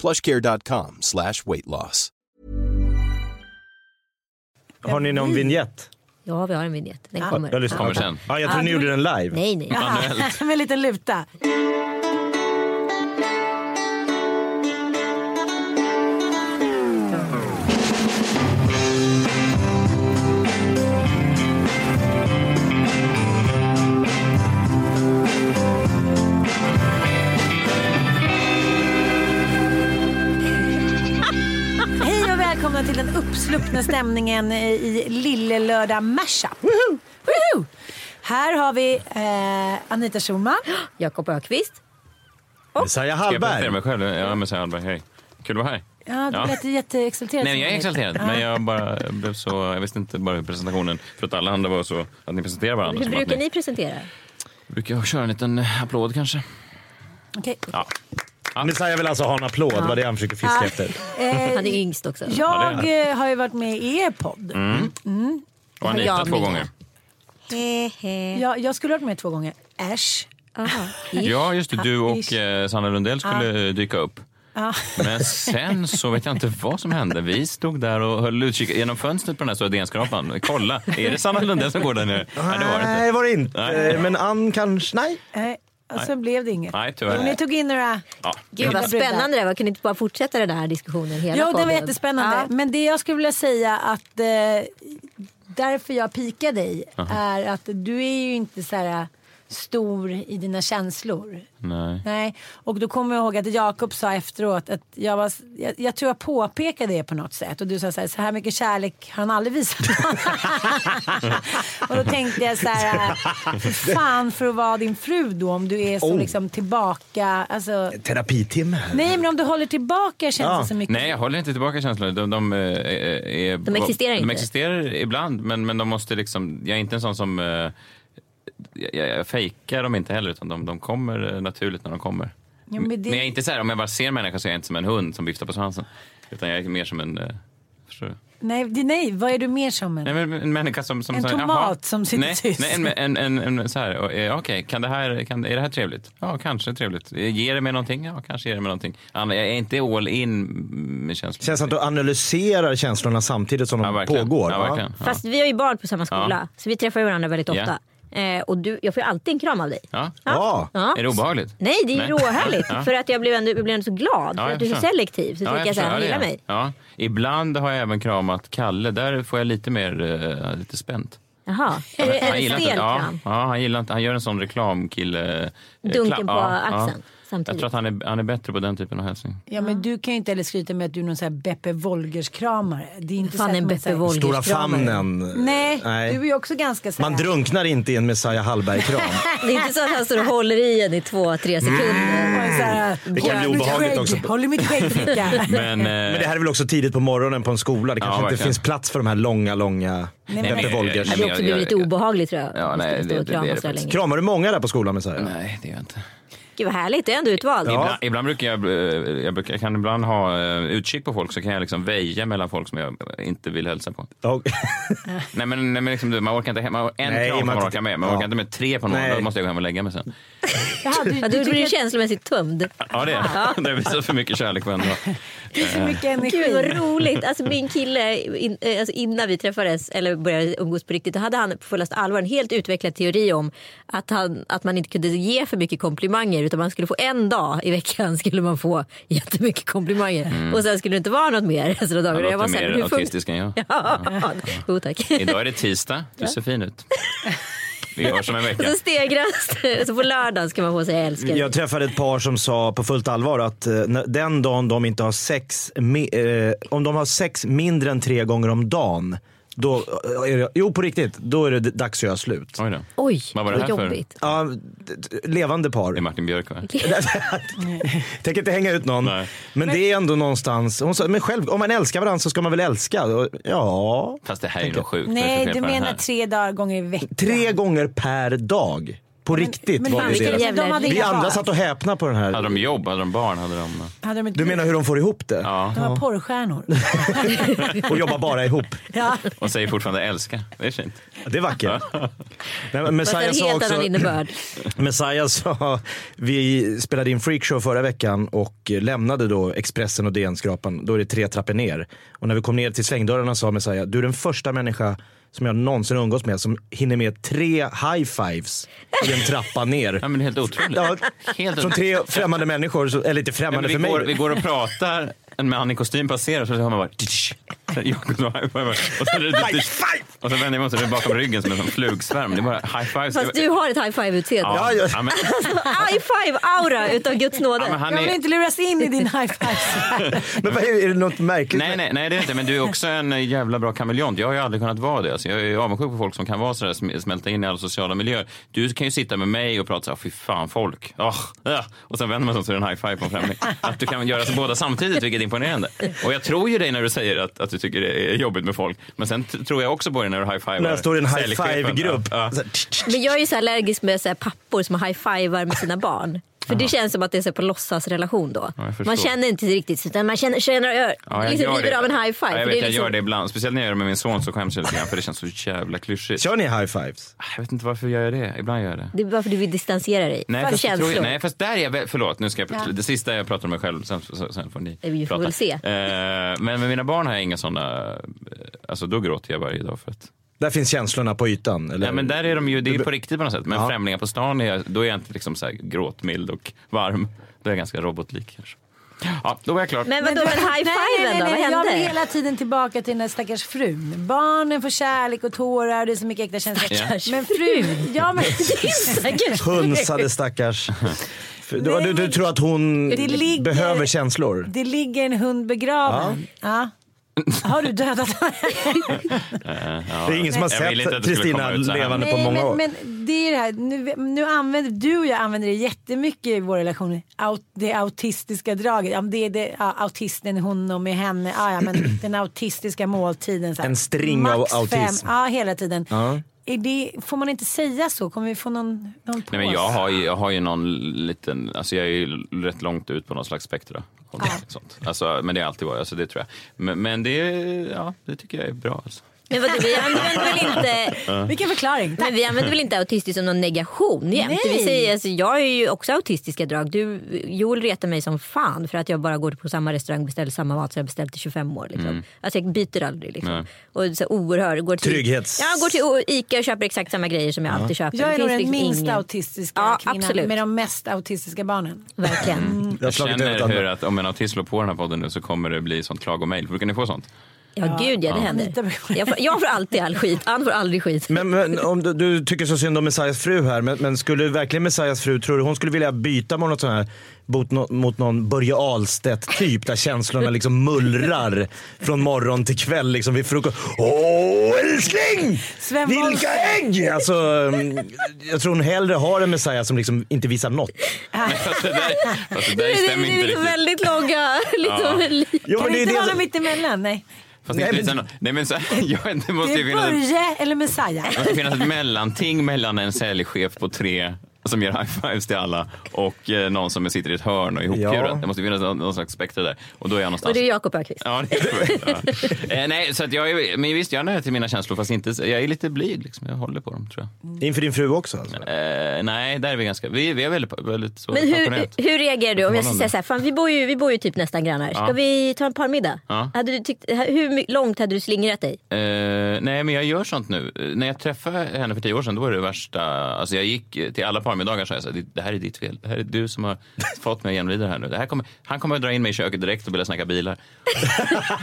plushcare.com slash weight loss. Har ni någon vignett? Ja, vi har en vignett. Den kommer. Jag lyssnar. Kommer sen. Ja, jag tror ni gjorde den live. Nej, nej. Med en liten luta. Uppsluppna stämningen i Lillelördag Mashup. Woho! Här har vi eh, Anita Schulman. Jakob Ökvist. Messiah Ska jag Hallberg. presentera mig själv? Ja, Messiah Hallberg. Hej. Kul att vara här. Ja, du Ja. lät jätteexalterad. Nej, men jag är exalterad. Men jag bara jag blev så... Jag visste inte bara hur presentationen... För att alla andra var så... Att ni presenterar varandra. Hur brukar ni presentera? Brukar jag köra en liten applåd kanske? Okej. Ja. Messiah vill alltså ha en applåd, vad det är han försöker fiska efter. Eh, Han är yngst också. jag eh, har ju varit med i er podd. Och Anita Jag två med. gånger. He, he. Jag, jag skulle ha varit med två gånger. Äsch. Ja, just det. Du och Ish. eh, Sanna Lundell skulle eh, dyka upp. Men sen så vet jag inte vad som hände. Vi stod där och höll utkik genom fönstret på den här stora DN-skrapan. Kolla, är det Sanna Lundell som går där nere? Nej, det var det Nej, inte. var det inte. Nej. Men Ann kanske... Nej. Och så blev det inget. Nej, tyvärr. Jo, ni tog in några... Ja. Gud vad spännande det var. Kan ni inte bara fortsätta den här diskussionen hela Jo, det var jättespännande. Ja. Men det jag skulle vilja säga att eh, därför jag pikar dig är att du är ju inte så här stor i dina känslor. Nej. Nej, och då kommer jag ihåg att Jakob sa efteråt att jag var, jag, jag tror jag påpekade det på något sätt och du sa så här, så här mycket kärlek har han aldrig visat. och då tänkte jag så här, för fan för att vara din fru då om du är så Oh. liksom tillbaka, alltså. Terapitimme. Nej men om du håller tillbaka känns Ja. det så mycket. Nej, jag håller inte tillbaka känslorna. De, de, eh, är, De existerar de inte. existerar ibland, men, men de måste liksom... Jag är inte en sån som... Jag, jag, fejkar dem inte heller, utan de, de kommer eh, naturligt när de kommer. Ja, men det- Men jag är inte så här, om jag bara ser en människa så är jag inte som en hund som viftar på svansen. Utan jag är mer som en... eh, Förstår du? Nej, det, nej, vad är du mer som en? Nej, men en människa som... som En så, tomat jaha. som sitter nej, tyst. Nej, en, en, en, en så här, eh, okej, kan det här, kan, är det här trevligt? Ja, kanske trevligt. Ger det mig någonting? Ja, kanske ger det mig någonting. Jag är inte all in med känslor. Känns att du analyserar känslorna samtidigt som Ja, de verkligen. pågår. Ja. Ja. Fast vi har ju barn på samma skola, så vi träffar varandra väldigt Ja. ofta. Eh, och du, jag får ju alltid en kram av dig. Ja. Ja. Ja. Är det obehagligt? Nej, det är ju Nej. råhärligt. Ja. För att jag blev ändå, jag blev ändå så glad. Ja, för jag att du är så selektiv. Så Ja, tycker jag så här, han gillar är mig. jag. Ja. Ibland har jag även kramat Kalle. Där får jag lite mer uh, lite spänt. Jaha, är det, är Han det gillar stel inte, ja, kram? ja, han gillar inte. Han gör en sån reklamkille. eh, Dunken kla- på ja, axeln Ja. Samtidigt. Jag tror att han är, han är bättre på den typen av hälsning. Ja men du kan ju inte heller skryta med att du är någon sån här Beppe Wolgers-kramare. Det är inte Fan, så en Beppe säger- Wolgers. Stora famnen. Nej, Nej. du är ju också ganska så här. Man drunknar inte i en Messiah Hallberg-kram. Det är inte så att han står och håller i en i två, tre sekunder. Och en så här, Det kan bli obehagligt skägg, också. Håll i mitt skägg. Men, eh, Men det här är väl också tidigt på morgonen på en skola. Det kanske inte verkligen. finns plats för de här långa, långa men- Beppe Nej, Wolgers. Det hade också blivit lite obehagligt tror jag. Ja, nej, det- det- det är det så länge. Kramar du många där på skolan Messiah? Nej, det gör jag inte. Gud vad härligt, det är ändå utvald. Ja. Ibland, ibland brukar jag, eh, jag, brukar, jag kan ibland ha eh, utkik på folk så kan jag liksom väja mellan folk som jag inte vill hälsa på. Ja. Nej men, nej, men liksom, du, man orkar inte man, en Nej, kram man man kan orka inte- med, man ja. orkar inte med tre på någon, Nej. då måste jag gå hem och lägga mig sen. Du, Ja, du du blir du att känslomässigt tömd. Ja, det är det. har visat för mycket kärlek på en dag. Det är för mycket energi. Gud vad roligt. Alltså min kille, in, eh, alltså innan vi träffades eller började umgås på riktigt, då hade han på fullaste allvar en helt utvecklad teori om att, han, att man inte kunde ge för mycket komplimanger utan man skulle få en dag i veckan skulle man få jättemycket komplimanger. Och sen skulle det inte vara något mer resten av dagen. Jag var så mer autistisk än jag. Ja, jo tack. Idag är det tisdag. Du ser fin ut. Vi gör som en Och vecka. så stegras Så på lördagen ska man få säga jag älskar. Jag träffade ett par som sa på fullt allvar att eh, den dagen de inte har sex, eh, om de har sex mindre än tre gånger om dagen, då är det, jo på riktigt, då är det dags att göra slut. Oj då. Oj, Vad var det här för? jobbigt. Ja, d- d- levande par. Det är Martin Björk va? Tänker inte hänga ut någon. Nej. Men det är ändå någonstans, hon sa, men själv, om man älskar varandra så ska man väl älska? Ja, Fast det här är ju något sjukt. Nej, för du menar tre dagar gånger i veckan. tre gånger per dag. På riktigt men var det jävla- de hade Vi inga andra barn. satt och häpnade på den här. Hade de jobb? Hade de barn? Hade de... Hade de ett Du menar hur de får ihop det? Ja. De var porrstjärnor. Och jobbar bara ihop? ja. Och säger fortfarande älska. Det är fint. Det är vackert. Nej, men Fast Messiah en sa helt annan också, innebörd. Messiah sa, vi spelade in Freakshow förra veckan och lämnade då Expressen och DN-skrapan. Då är det tre trappor ner. Och när vi kom ner till svängdörrarna sa Messiah, du är den första människa som jag någonsin umgås med som hinner med tre high-fives i en trappa ner. Ja, men helt otroligt. Ja, Helt Från tre främmande människor, så- eller inte Nej, främmande vi, för mig. går, vi går och pratar, en man i kostym passerar så hör man bara... Och sen är det High five! Och så vänder jag mig om så är det bakom ryggen som en sån flugsvärm. Det är bara high fives. Fast du har ett high five-utseende. Ja, Ja, ja. men, High five-aura utav Guds nåde. ja, men han Jag vill är, inte luras in i din high five. Men vad är, är det något märkligt? nej, nej, nej, det är inte. Men du är också en jävla bra kameleont. Jag har ju aldrig kunnat vara det. Alltså, jag är avundsjuk på folk som kan vara sådär, sm- smälta in i alla sociala miljöer. Du kan ju sitta med mig och prata så här, fy fan folk. Oh, ja. Och sen vänder man sig om så är det en high five på en främling. Att du kan göra så båda samtidigt, vilket är imponerande. Och jag tror ju dig när du säger att, att du tycker det är jobbigt med folk. Men sen tror jag också på dig när du high five När jag står i en high five-grupp. Ja. Men jag är ju så allergisk med så här pappor som high fivar med sina barn. För det känns som att det är så på låtsasrelation då. förstår. man känner inte riktigt utan man känner, känner Ja, jag liksom gör lider av en high five. Ja, jag vet, jag liksom, gör det ibland. Speciellt när jag gör det med min son så skäms jag lite grann för det känns så jävla klyschigt. Kör ni high fives? Jag vet inte varför jag gör det. Ibland gör jag det. Det är bara för att du vill distansera dig Nej från fast, jag nej, fast där är jag förlåt, nu ska jag, det sista jag pratar om mig själv, sen, sen, sen får ni Vi får prata. väl se. Eh, men med mina barn har jag inga sådana, alltså då gråter jag varje dag för att Där finns känslorna på ytan? Eller? Nej, men där är de ju, det är ju på riktigt på något sätt. Men Ja. främlingar på stan, är då är jag inte liksom så här gråtmild och varm. Då är jag ganska robotlik kanske. Ja, då var jag klar. Men vadå, men high Nej, nej, fiven då? Vad nej. Jag vill hände? hela tiden tillbaka till den där stackars frun. Barnen får kärlek och tårar, det är så mycket äkta känslor. Stackars Men frun, ja men Hunsade stackars. Du, Nej, du, du tror att hon ligger- behöver känslor? det ligger en hund begraven. Ja. Har du dödat Det är ingen som har sett att det skulle Kristina levande på Nej, många men, år. men det är det här, nu, nu använder du och jag använder det jättemycket i vår relation. Aut, det autistiska draget. Ja, det är det, ja, autisten, hon och med henne. Ja, ja, men den autistiska måltiden. Så här. En string av Max autism. Fem, ja, hela tiden. Ja. Det, får man inte säga så? Kommer vi få någon, någon Nej, men jag, har ju, jag har ju någon liten, alltså jag är ju rätt långt ut på någon slags spektra. Ja. Sånt. Alltså, men det har alltid varit, alltså det tror jag. Men, men det, ja, det tycker jag är bra. Alltså. Men vadå, vi använder väl inte, Vilken förklaring. men vi använder väl inte autistisk som någon negation jämt? Nej. Vi säger, alltså, jag är ju också autistiska drag. Du, Joel retar mig som fan för att jag bara går på samma restaurang och beställer samma mat som jag beställt i 25 år. Liksom. Alltså jag byter aldrig. Liksom. Nej. Och så oerhörd. Går till, Trygghets- Ja, går till Ica och köper exakt samma grejer som jag alltid köper. Jag är nog den liksom minst ingen- autistiska Ja, kvinnan absolut. med de mest autistiska barnen. Verkligen. Jag har Jag ut känner hur att om en autist slår på den här podden nu så kommer det bli sånt klagomail. Brukar ni få sånt? Ja, gud ja, det händer. Anita brukar- Jag får, jag får alltid all skit. Ann får aldrig skit. Men, men om du, du tycker så synd om Messiahs fru här, men, men skulle verkligen Messiahs fru, tror du hon skulle vilja byta mot något sånt här mot, no, mot någon Börje Ahlstedt typ där känslorna liksom mullrar från morgon till kväll liksom vid frukost. Åh älskling! Sven Vilka ägg! Alltså, mm, jag tror hon hellre har en Messiah som liksom inte visar något. Fast det där, fast det Det där är, stämmer det inte riktigt. väldigt långa... Liksom, Jo, Kan men det det är inte det vara något mittemellan? Nej. Fast Nej, men-. Nej men så, ja, det Det måste ju är finnas ett, Börje eller Messiah. det måste finnas ett mellanting mellan en säljchef på tre som ger high-fives till alla och eh, någon som sitter i ett hörn och är ihopkurad. Ja. Det måste finnas någon, någon slags spektra där. Och då är jag någonstans. Och det är Jakob Öqvist. Ja, det är ja. eh, nej, så att jag är, men visst, jag är nära till mina känslor fast inte, jag är lite blyg liksom. Jag håller på dem tror jag. Inför din fru också alltså? Eh, nej, där är vi ganska, vi, vi är väldigt, väldigt så Men hur, hur reagerar du om jag säga så här, fan, vi, bor ju, vi bor ju typ nästan grannar. Ska Ja. vi ta en parmiddag? Ja. Hade du tyckt, hur långt hade du slingrat dig? Eh, nej, men jag gör sånt nu. Eh, när jag träffade henne för tio år sedan, då var det det värsta. Alltså jag gick till alla parmiddagar och sa jag så här, det här är ditt fel. Det här är du som har fått mig att genomlida det här nu. Det här kommer, han kommer att dra in mig i köket direkt och vilja snacka bilar.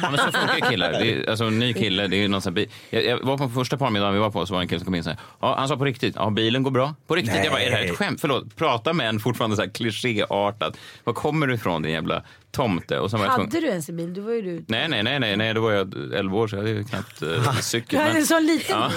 ja, men så funkar killar. Det är, alltså en ny kille, det är någon sån här. Jag, jag var på första parmiddagen vi var på så var en kille som kom in och sa, ja, han sa på riktigt, ja bilen går bra. På riktigt, jag bara, är det här ett skämt? Förlåt, prata med en fortfarande så här klichéartat. Var kommer du ifrån din jävla tomte? Och så var jag tvungen- Hade du ens en bil? Då var ju du... Nej, nej, nej, nej, nej, då var jag 11 år så jag hade ju knappt uh, cykel. Du hade men- en sån liten Ja.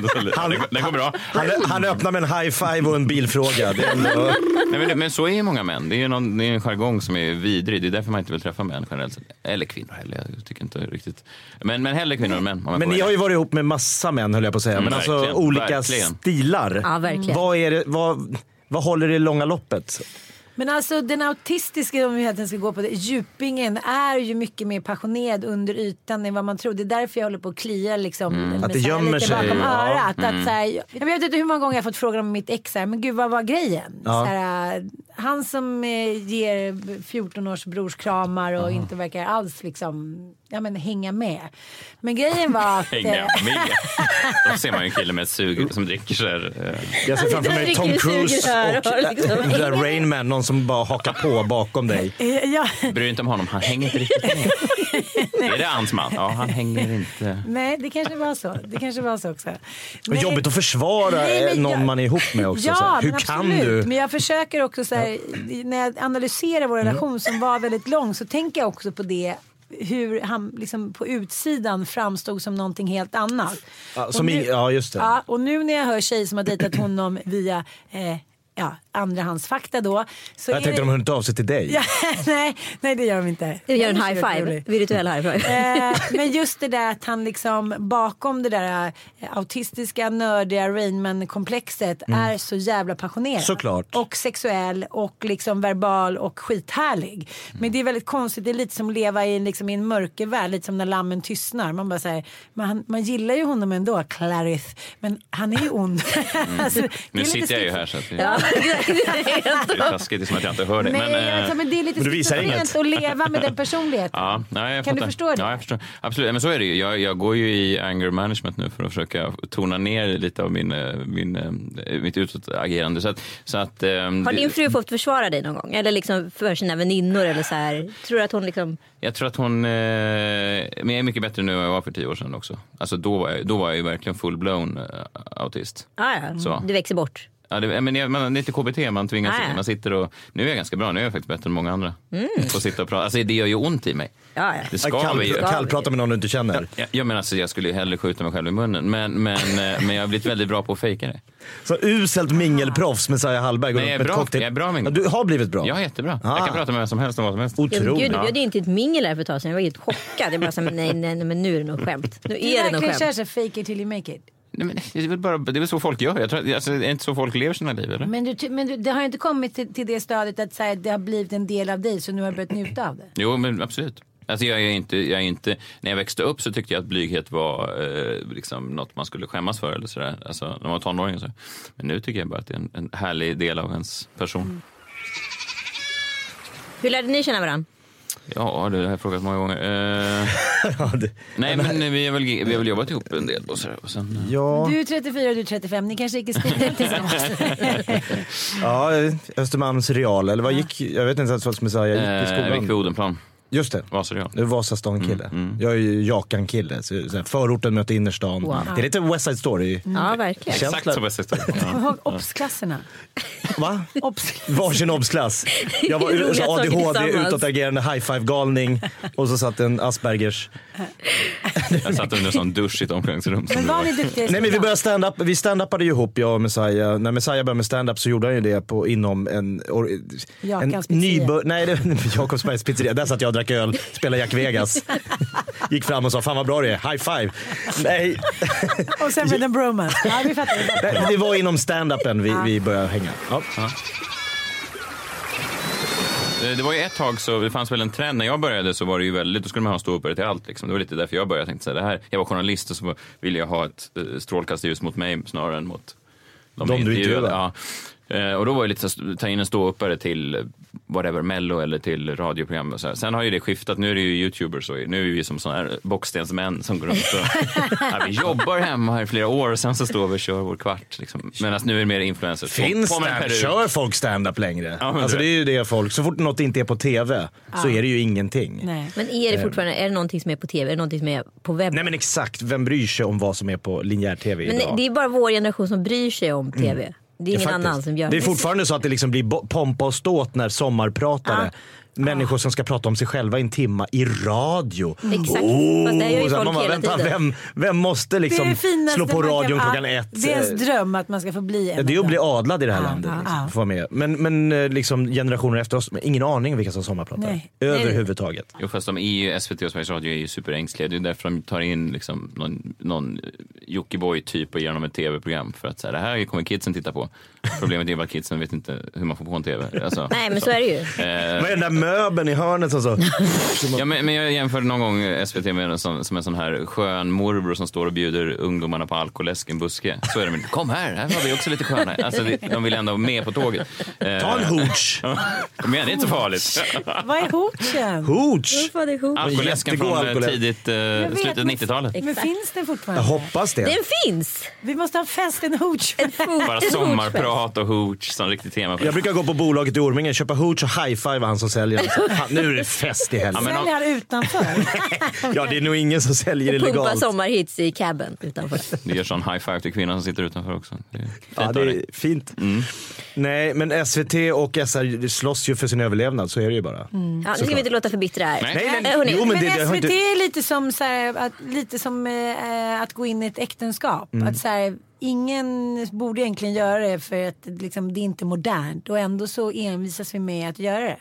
går, den går bra. Han, han öppnar med en high five och en bilfråga. Ändå... Nej, men, men så är ju många män. Det är ju någon, det är en jargong som är vidrig. Det är därför man inte vill träffa män generellt sett. Eller kvinnor heller. Jag tycker inte riktigt. Men, men hellre kvinnor än män. Men ni har ju varit ihop med massa män höll jag på att säga. Mm, Men alltså verkligen, olika verkligen. stilar. Ja, verkligen. Vad, är det, vad, vad håller i långa loppet? Men alltså den autistiska, om vi ska gå på det, djupingen är ju mycket mer passionerad under ytan än vad man tror. Det är därför jag håller på att klia liksom. med Att det gömmer lite sig, bakom ja. örat. Att, så här, jag vet inte hur många gånger jag har fått frågan om mitt ex här, men gud vad var grejen? Ja. Så här, han som eh, ger 14 års brorskramar och inte verkar alls liksom, ja men hänga med. Men grejen var att... Hänga eh, med. Då ser man ju en kille med ett sug som dricker så här. eh, Jag ser framför mig Tom Cruise och och liksom- Rain Man, någon som bara hakar på bakom dig. eh, ja, Bryr dig inte om honom, han hänger inte riktigt med. Är det hans man? Ja, han hänger inte. nej, det kanske var så. Det kanske var så också. Och Nej. jobbigt att försvara Nej, men eh, någon jag- man är ihop med också. Ja, så här. Hur men kan absolut. du? Men jag försöker också så här, när jag analyserar vår Mm. relation som var väldigt lång så tänker jag också på det hur han liksom på utsidan framstod som någonting helt annat. Ja, som nu, i, ja, just det. Ja, och nu när jag hör tjejer som har dejtat honom via eh, ja, andrahandsfakta då. Så Jag tänkte det... de hör inte av sig till dig. Ja, nej, nej, det gör de inte. Du gör en Det är high five, virtuell high five. Eh, men just det där att han liksom bakom det där eh, autistiska, nördiga Rainman-komplexet är så jävla passionerad. Såklart. Och sexuell och liksom verbal och skithärlig. Men det är väldigt konstigt, det är lite som att leva i, liksom, i en mörkervärld, lite som när lammen tystnar. Man bara säger, man, man gillar ju honom ändå, Clarith, men han är ju ond. alltså, det är Nu sitter jag ju här så att Ja, det är taskigt, det är som att jag inte hör dig. Nej, Men, eh, alltså, men det är lite Men du visar schizofrent inget. att leva med den personligheten. Ja, nej, jag Kan du förstå det? Ja, jag förstår. Absolut, men så är det ju. Jag, jag går ju i anger management nu för att försöka tona ner lite av min, min, eh, mitt utåtagerande. Så att, så att, ehm, Har din fru fått försvara dig någon gång? Eller liksom för sina väninnor eller så här? Tror du att hon liksom... Jag tror att hon, eh, men jag är mycket bättre nu än jag var för tio år sedan också. Alltså då var jag, då var jag ju verkligen full-blown eh, autist. Ah, ja, Så. du växer bort. Ja, det, men man, det är inte KBT, man tvingas Ah, ja. man sitter och, nu är jag ganska bra, nu är jag faktiskt bättre än många andra. Mm. Få sitta och prata, alltså det gör ju ont i mig. Ja, ja. Det ska vi ju. Kall, kallprata med någon du inte känner. Jag, jag menar, alltså, jag skulle ju hellre skjuta mig själv i munnen, men, men, eh, men jag har blivit väldigt bra på att fejka det. Så uselt mingelproffs Messiah Hallberg. Nej, jag är bra. Jag är bra mingel. Ja, du har blivit bra? Jag är jättebra. Ah. Jag kan prata med vem som helst om vad som helst. Ja, Otroligt. Gud, du bjöd in till ett mingel här för ett tag sedan. Jag var helt chockad. Jag bara så, nej, nej, nej, men nu är det nog skämt. Nu Du är det nog verkligen kör skämt. så fake it till you make it. Nej, det, är väl bara, det är väl så folk gör. Jag tror, alltså, det är inte så folk lever sina liv, eller? Men, du, men du, det har inte kommit till, till det stadiet att här, det har blivit en del av dig så nu har du börjat njuta av det. Jo, men absolut. Alltså jag är inte, jag är inte, när jag växte upp så tyckte jag att blyghet var eh, liksom något man skulle skämmas för. Eller sådär. Alltså, när man var tonåring. Så. Men nu tycker jag bara att det är en, en härlig del av ens person. Hur lärde ni känna varandra? Ja, det har jag frågat många gånger. Eh, Ja, det, nej, men vi har, väl, vi har väl jobbat ihop en del. Och så, och sen, eh, ja, Du är 34 och du är 35, ni kanske gick i skolan tillsammans. ja, Östermalms real, eller vad gick, jag vet inte ens vad som är så, jag gick i eh, vi gick skolan. vid Odenplan, Just det. Är Vasastan-kille. Mm, Jag är ju Jakan-kille. Förorten möter innerstan. Wow. Det är lite West Side Story. Ja, verkligen. Känsla. Exakt som bästa historia. Ja. Kom ihåg obsklasserna. Va? Obs. Varsin obsklass. Jag var Roliga så saker ADHD, utåtagerande high-five-galning och så satt en Aspergers. Jag satt under en sån dusch i ett omklädningsrum. Men var ni duktiga Nej men vi började stand-up, vi stand-upade ju ihop jag och Messiah. När Messiah började med stand-up så gjorde han ju det på, inom en... or- en Jakans pizzeria. nybör- Nej, Jakobsbergs pizzeria. Där satt jag drack öl, spelade Jack Vegas. gick fram och sa fan vad bra det är, high five. Nej, Och sen blev det en bromance. Ja, vi fattar. Det var inom stand-upen vi, vi började hänga. Ja. Eh, Det var ju ett tag så, det fanns väl en trend, när jag började så var det ju väldigt, då skulle man ha ståuppare till allt liksom. Det var lite därför jag började, jag tänkte så här, det här, jag var journalist och så ville jag ha ett eh, strålkastarljus mot mig snarare än mot de, De du intervjuade. Ja. Eh, Och då var det lite så, ta in en ståuppare till whatever, mello eller till radioprogram och så här. Sen har ju det skiftat, nu är det ju youtubers och nu är vi som sådana här bockstensmän som går runt och ja, vi jobbar hemma här i flera år och sen så står vi och kör vår kvart. Liksom. Medan nu är det mer influencers. Finns peruk. Kör folk stand-up längre? Ja, alltså det- är ju det folk, så fort något inte är på tv så är det ju ingenting. Nej. Men är det fortfarande, är det någonting som är på tv? Är det någonting som är på webben? Nej men exakt, vem bryr sig om vad som är på linjär tv Men idag? det är bara vår generation som bryr sig om tv. Det är ingen Faktiskt. annan som gör Det är fortfarande så att det liksom blir pompa och ståt när sommarpratare Människor som ska prata om sig själva i en timma i radio. Exakt. Fast det gör ju så här, folk man bara, hela vänta, tiden. vem, vem måste liksom slå på radion klockan ett? Det är ens dröm att man ska få bli en. Det är att bli adlad i det här Ja, landet. Liksom, ja. få med. Men, men eh, liksom, generationer efter oss, ingen aning vilka som sommarpratar. Nej. Överhuvudtaget. Jo fast de är ju, SVT och Sveriges Radio är ju superängsliga. Det är därför de tar in liksom någon, någon Jockiboi typ och ger dem ett tv-program. För att så här, det här kommer kidsen titta på. Problemet är bara att kidsen vet inte hur man får på en tv. Alltså, Nej men så är det ju. eh, Möbeln i hörnet som så? ja, men, men jag jämförde någon gång SVT med en sån, som en sån här skön morbror som står och bjuder ungdomarna på alkoläsk i en buske. Så är det med, kom här, här var vi också lite sköna. Alltså, de vill ändå vara med på tåget. Eh, Ta en hooch! Kom igen, det är inte så farligt. Vad är hoochen? Hooch! Alkoläsken från eh, alkoläsk. tidigt, eh, slutet av men- 90-talet. Men finns den Jag fortfarande? hoppas det. Den finns! Vi måste ha fest en hooch. Bara sommarprat och hooch som riktigt tema. Jag brukar gå på bolaget i Orminge, köpa hooch och high-five han som säljer. Fan, nu är det fest i helgen. Säljer han utanför? Ja, det är nog ingen som säljer Och pumpa illegalt. sommarhits i cabben utanför. Det gör sån high five till kvinnan som sitter utanför också. Det är fint Ja, det är fint. Mm. Nej, men SVT och SR slåss ju för sin överlevnad, så är det ju bara. Ja, nu ska vi inte låta för bittra här. Nej. Nej, nej, jo, men Men, det, SVT inte... är lite som, så här, att, lite som eh, att gå in i ett äktenskap. Mm. Att, så här, ingen borde egentligen göra det för att liksom, det är inte modernt och ändå så envisas vi med att göra det.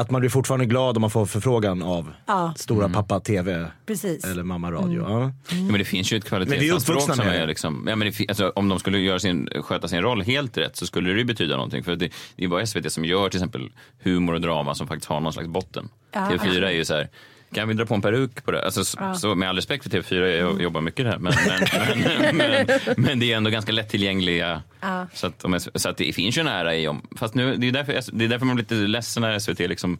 Att man blir fortfarande glad om man får förfrågan av Ja. stora pappa TV Precis. eller mamma radio. Ja. Ja, men det finns ju ett Men vi är kvalitetsanspråk som är liksom, ja, men det, alltså, om de skulle göra sin, sköta sin roll helt rätt så skulle det ju betyda någonting. För det, det är bara SVT som gör till exempel humor och drama som faktiskt har någon slags botten. Ja, TV4 är ju så här, kan vi dra på en peruk på det? Alltså, så, så med all respekt för TV4, jag jobbar mycket där. Men, men, men, men, men det är ändå ganska lättillgängliga. Ja. Så, att, så att det finns ju en ära i om, fast nu, det är därför, det är därför man blir lite ledsen när SVT liksom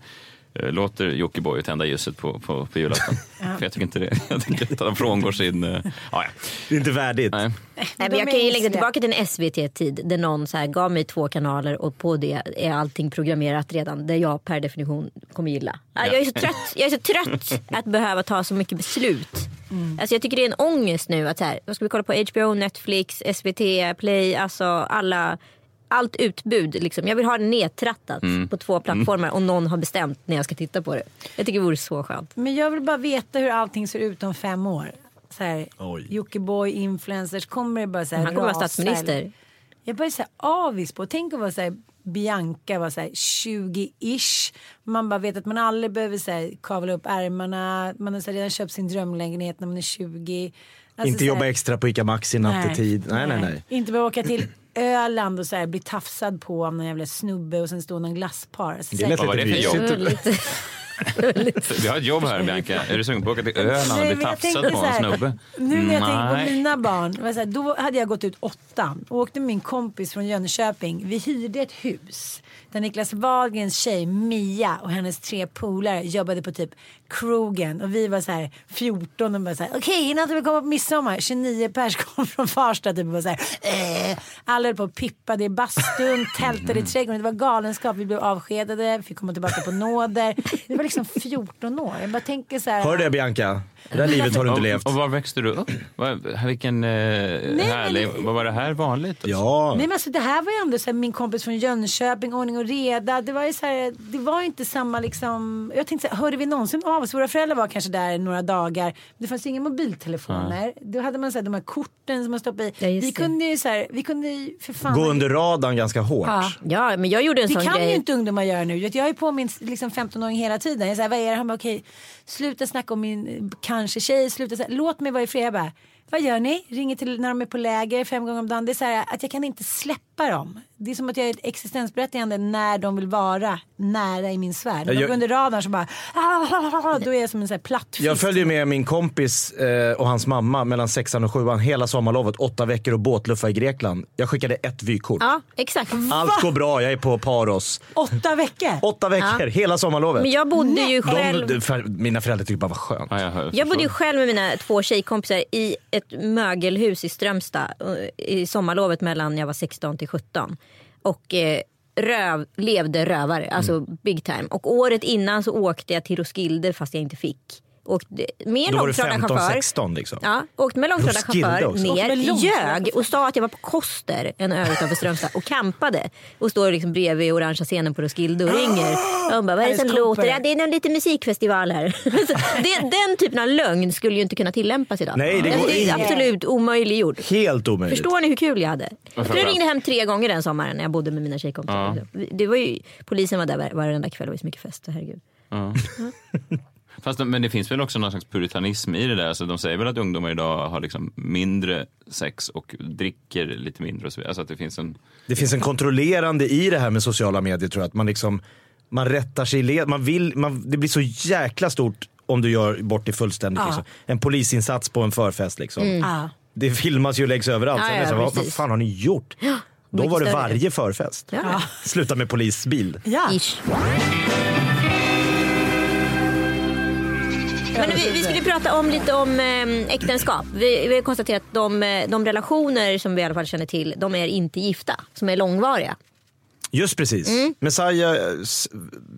låter Jockiboi tända ljuset på, på, på julafton. För jag tycker inte det. Jag tycker att de frångår sin... eh, Ja, ja. Det är inte värdigt. Nej. Nej, men jag kan ju lägga tillbaka till en SVT-tid där någon så här gav mig två kanaler och på det är allting programmerat redan. Där jag per definition kommer gilla. Ja. Jag, är så trött, jag är så trött att behöva ta så mycket beslut. Alltså jag tycker det är en ångest nu att så här, vad ska vi kolla på HBO, Netflix, SVT, Play, alltså alla allt utbud. Liksom. Jag vill ha det nedtrattat på två plattformar och någon har bestämt när jag ska titta på det. Jag tycker det vore så skönt. Men jag vill bara veta hur allting ser ut om fem år. Så här, Oj. Jockiboi, influencers, kommer det bara så här Han kommer vara statsminister. eller? Jag bara så här avis på, tänk att vara så här Bianca var så här 20-ish. Man bara vet att man aldrig behöver så här, kavla upp ärmarna. Man har så här, redan köpt sin drömlägenhet när man är 20. Alltså, Inte jobba extra på ICA Maxi nattetid. Nej, nej, nej. Inte behöva åka till Öland och så här, bli tafsad på av någon jävla snubbe och sen stå någon glasspar. Alltså, Det så lät lite mysigt. Lite. Vi har ett jobb här Bianca. Är du sugen på att åka till Öland och bli tafsad på så en snubbe? Nu när jag tänker på mina barn. var Så här, då hade jag gått ut åttan och åkte med min kompis från Jönköping. Vi hyrde ett hus. Där Niklas Wahlgrens tjej Mia och hennes tre polare jobbade på typ krogen. Och vi var så här 14 och bara så här. Okej innan vi kommer på midsommar. 29 pers kom från Farsta typ och var så här. Eh. Alla höll på och pippade i bastun, tältade i trädgården. Det var galenskap. Vi blev avskedade, fick komma tillbaka på nåder. Vi var liksom 14 år. Jag bara tänker så här. Hör det Bianca? Det där livet har du inte levt. Och, och var växte du upp? Vad- Vilken eh, härlig... Vad var det här vanligt? Alltså? Ja. Nej men alltså det här var ju ändå så här, min kompis från Jönköping, ordning och reda. Det var ju så här, det var ju inte samma liksom. Jag tänkte så här, hörde vi någonsin av oss. Våra föräldrar var kanske där några dagar. Det fanns inga mobiltelefoner. Då hade man så här, de här korten som man stoppade i. Ja, vi det. kunde ju så här, vi kunde ju för fan. Gå under radarn ganska hårt. Ja. Ja, men jag gjorde en Det sån kan grej. ju inte ungdomar göra nu. Jag är på min liksom, 15-åring hela tiden. Jag säger, vad är det? Han bara, okej, sluta snacka om min kanske tjejer slutar säga låt mig vara i fred. Jag bara, vad gör ni? Ringer till när de är på läger fem gånger om dagen. Det är så här att jag kan inte släppa dem. Det är som att jag är ett existensberättigande när de vill vara nära i min sfär. När de Jag- går under radarn så bara, då är jag som en sån här platt fisk. Jag följde med min kompis eh, och hans mamma mellan sexan och sjuan hela sommarlovet. Åtta veckor och båtluffa i Grekland. Jag skickade ett vykort. Ja, exakt. Allt går bra, jag är på Paros. Åtta veckor. Åtta veckor, hela sommarlovet. Men jag bodde ju själv... De, för, mina föräldrar tyckte bara vad skönt. Ja, jag, hör, Jag bodde ju själv med mina två tjejkompisar i ett mögelhus i Strömstad eh, i sommarlovet mellan jag var 16 till 17. Och eh, röv, levde rövare, alltså Mm. big time. Och året innan så åkte jag till Roskilde fast jag inte fick. Åkte med en långtradarchaufför. 15-16 liksom. Ja, åkte med långtradarchaufför ner, ljög och sa att jag var på Koster, en ö utanför Strömstad och campade. Och står liksom bredvid orangea scenen på Roskilde och ringer. Och hon bara, vad är det som låter? Ja, det är någon liten musikfestival här. Det, den typen av lögn skulle ju inte kunna tillämpas idag. Nej, det Alltså, går det är absolut omöjliggjord. Helt omöjligt. Förstår ni hur kul jag hade? Jag tror jag framförallt- ringde hem tre gånger den sommaren när jag bodde med mina tjejkompisar. Det var ju, polisen var där var- varenda kväll, det var så mycket fest. Herregud. Ja. Fast, de- men det finns väl också någon slags puritanism i det där. Alltså, de säger väl att ungdomar idag har liksom mindre sex och dricker lite mindre och så. Alltså att det finns en... Det finns en kontrollerande i det här med sociala medier tror jag. Att man liksom, man rättar sig i led. Man vill, man, det blir så jäkla stort om du gör bort det fullständigt. Ja. Liksom. En polisinsats på en förfest liksom. Ja. Det filmas ju och läggs överallt. Ja, Sen ja, så, vad, vad fan har ni gjort? Då mycket var det större. varje förfest. Ja. Sluta med polisbil. Ja. Ish. Men vi, vi skulle prata om lite om eh, äktenskap. Vi, vi har konstaterat att de, eh, de relationer som vi i alla fall känner till, de är inte gifta, som är långvariga. Just precis. Mm. Messiah, s-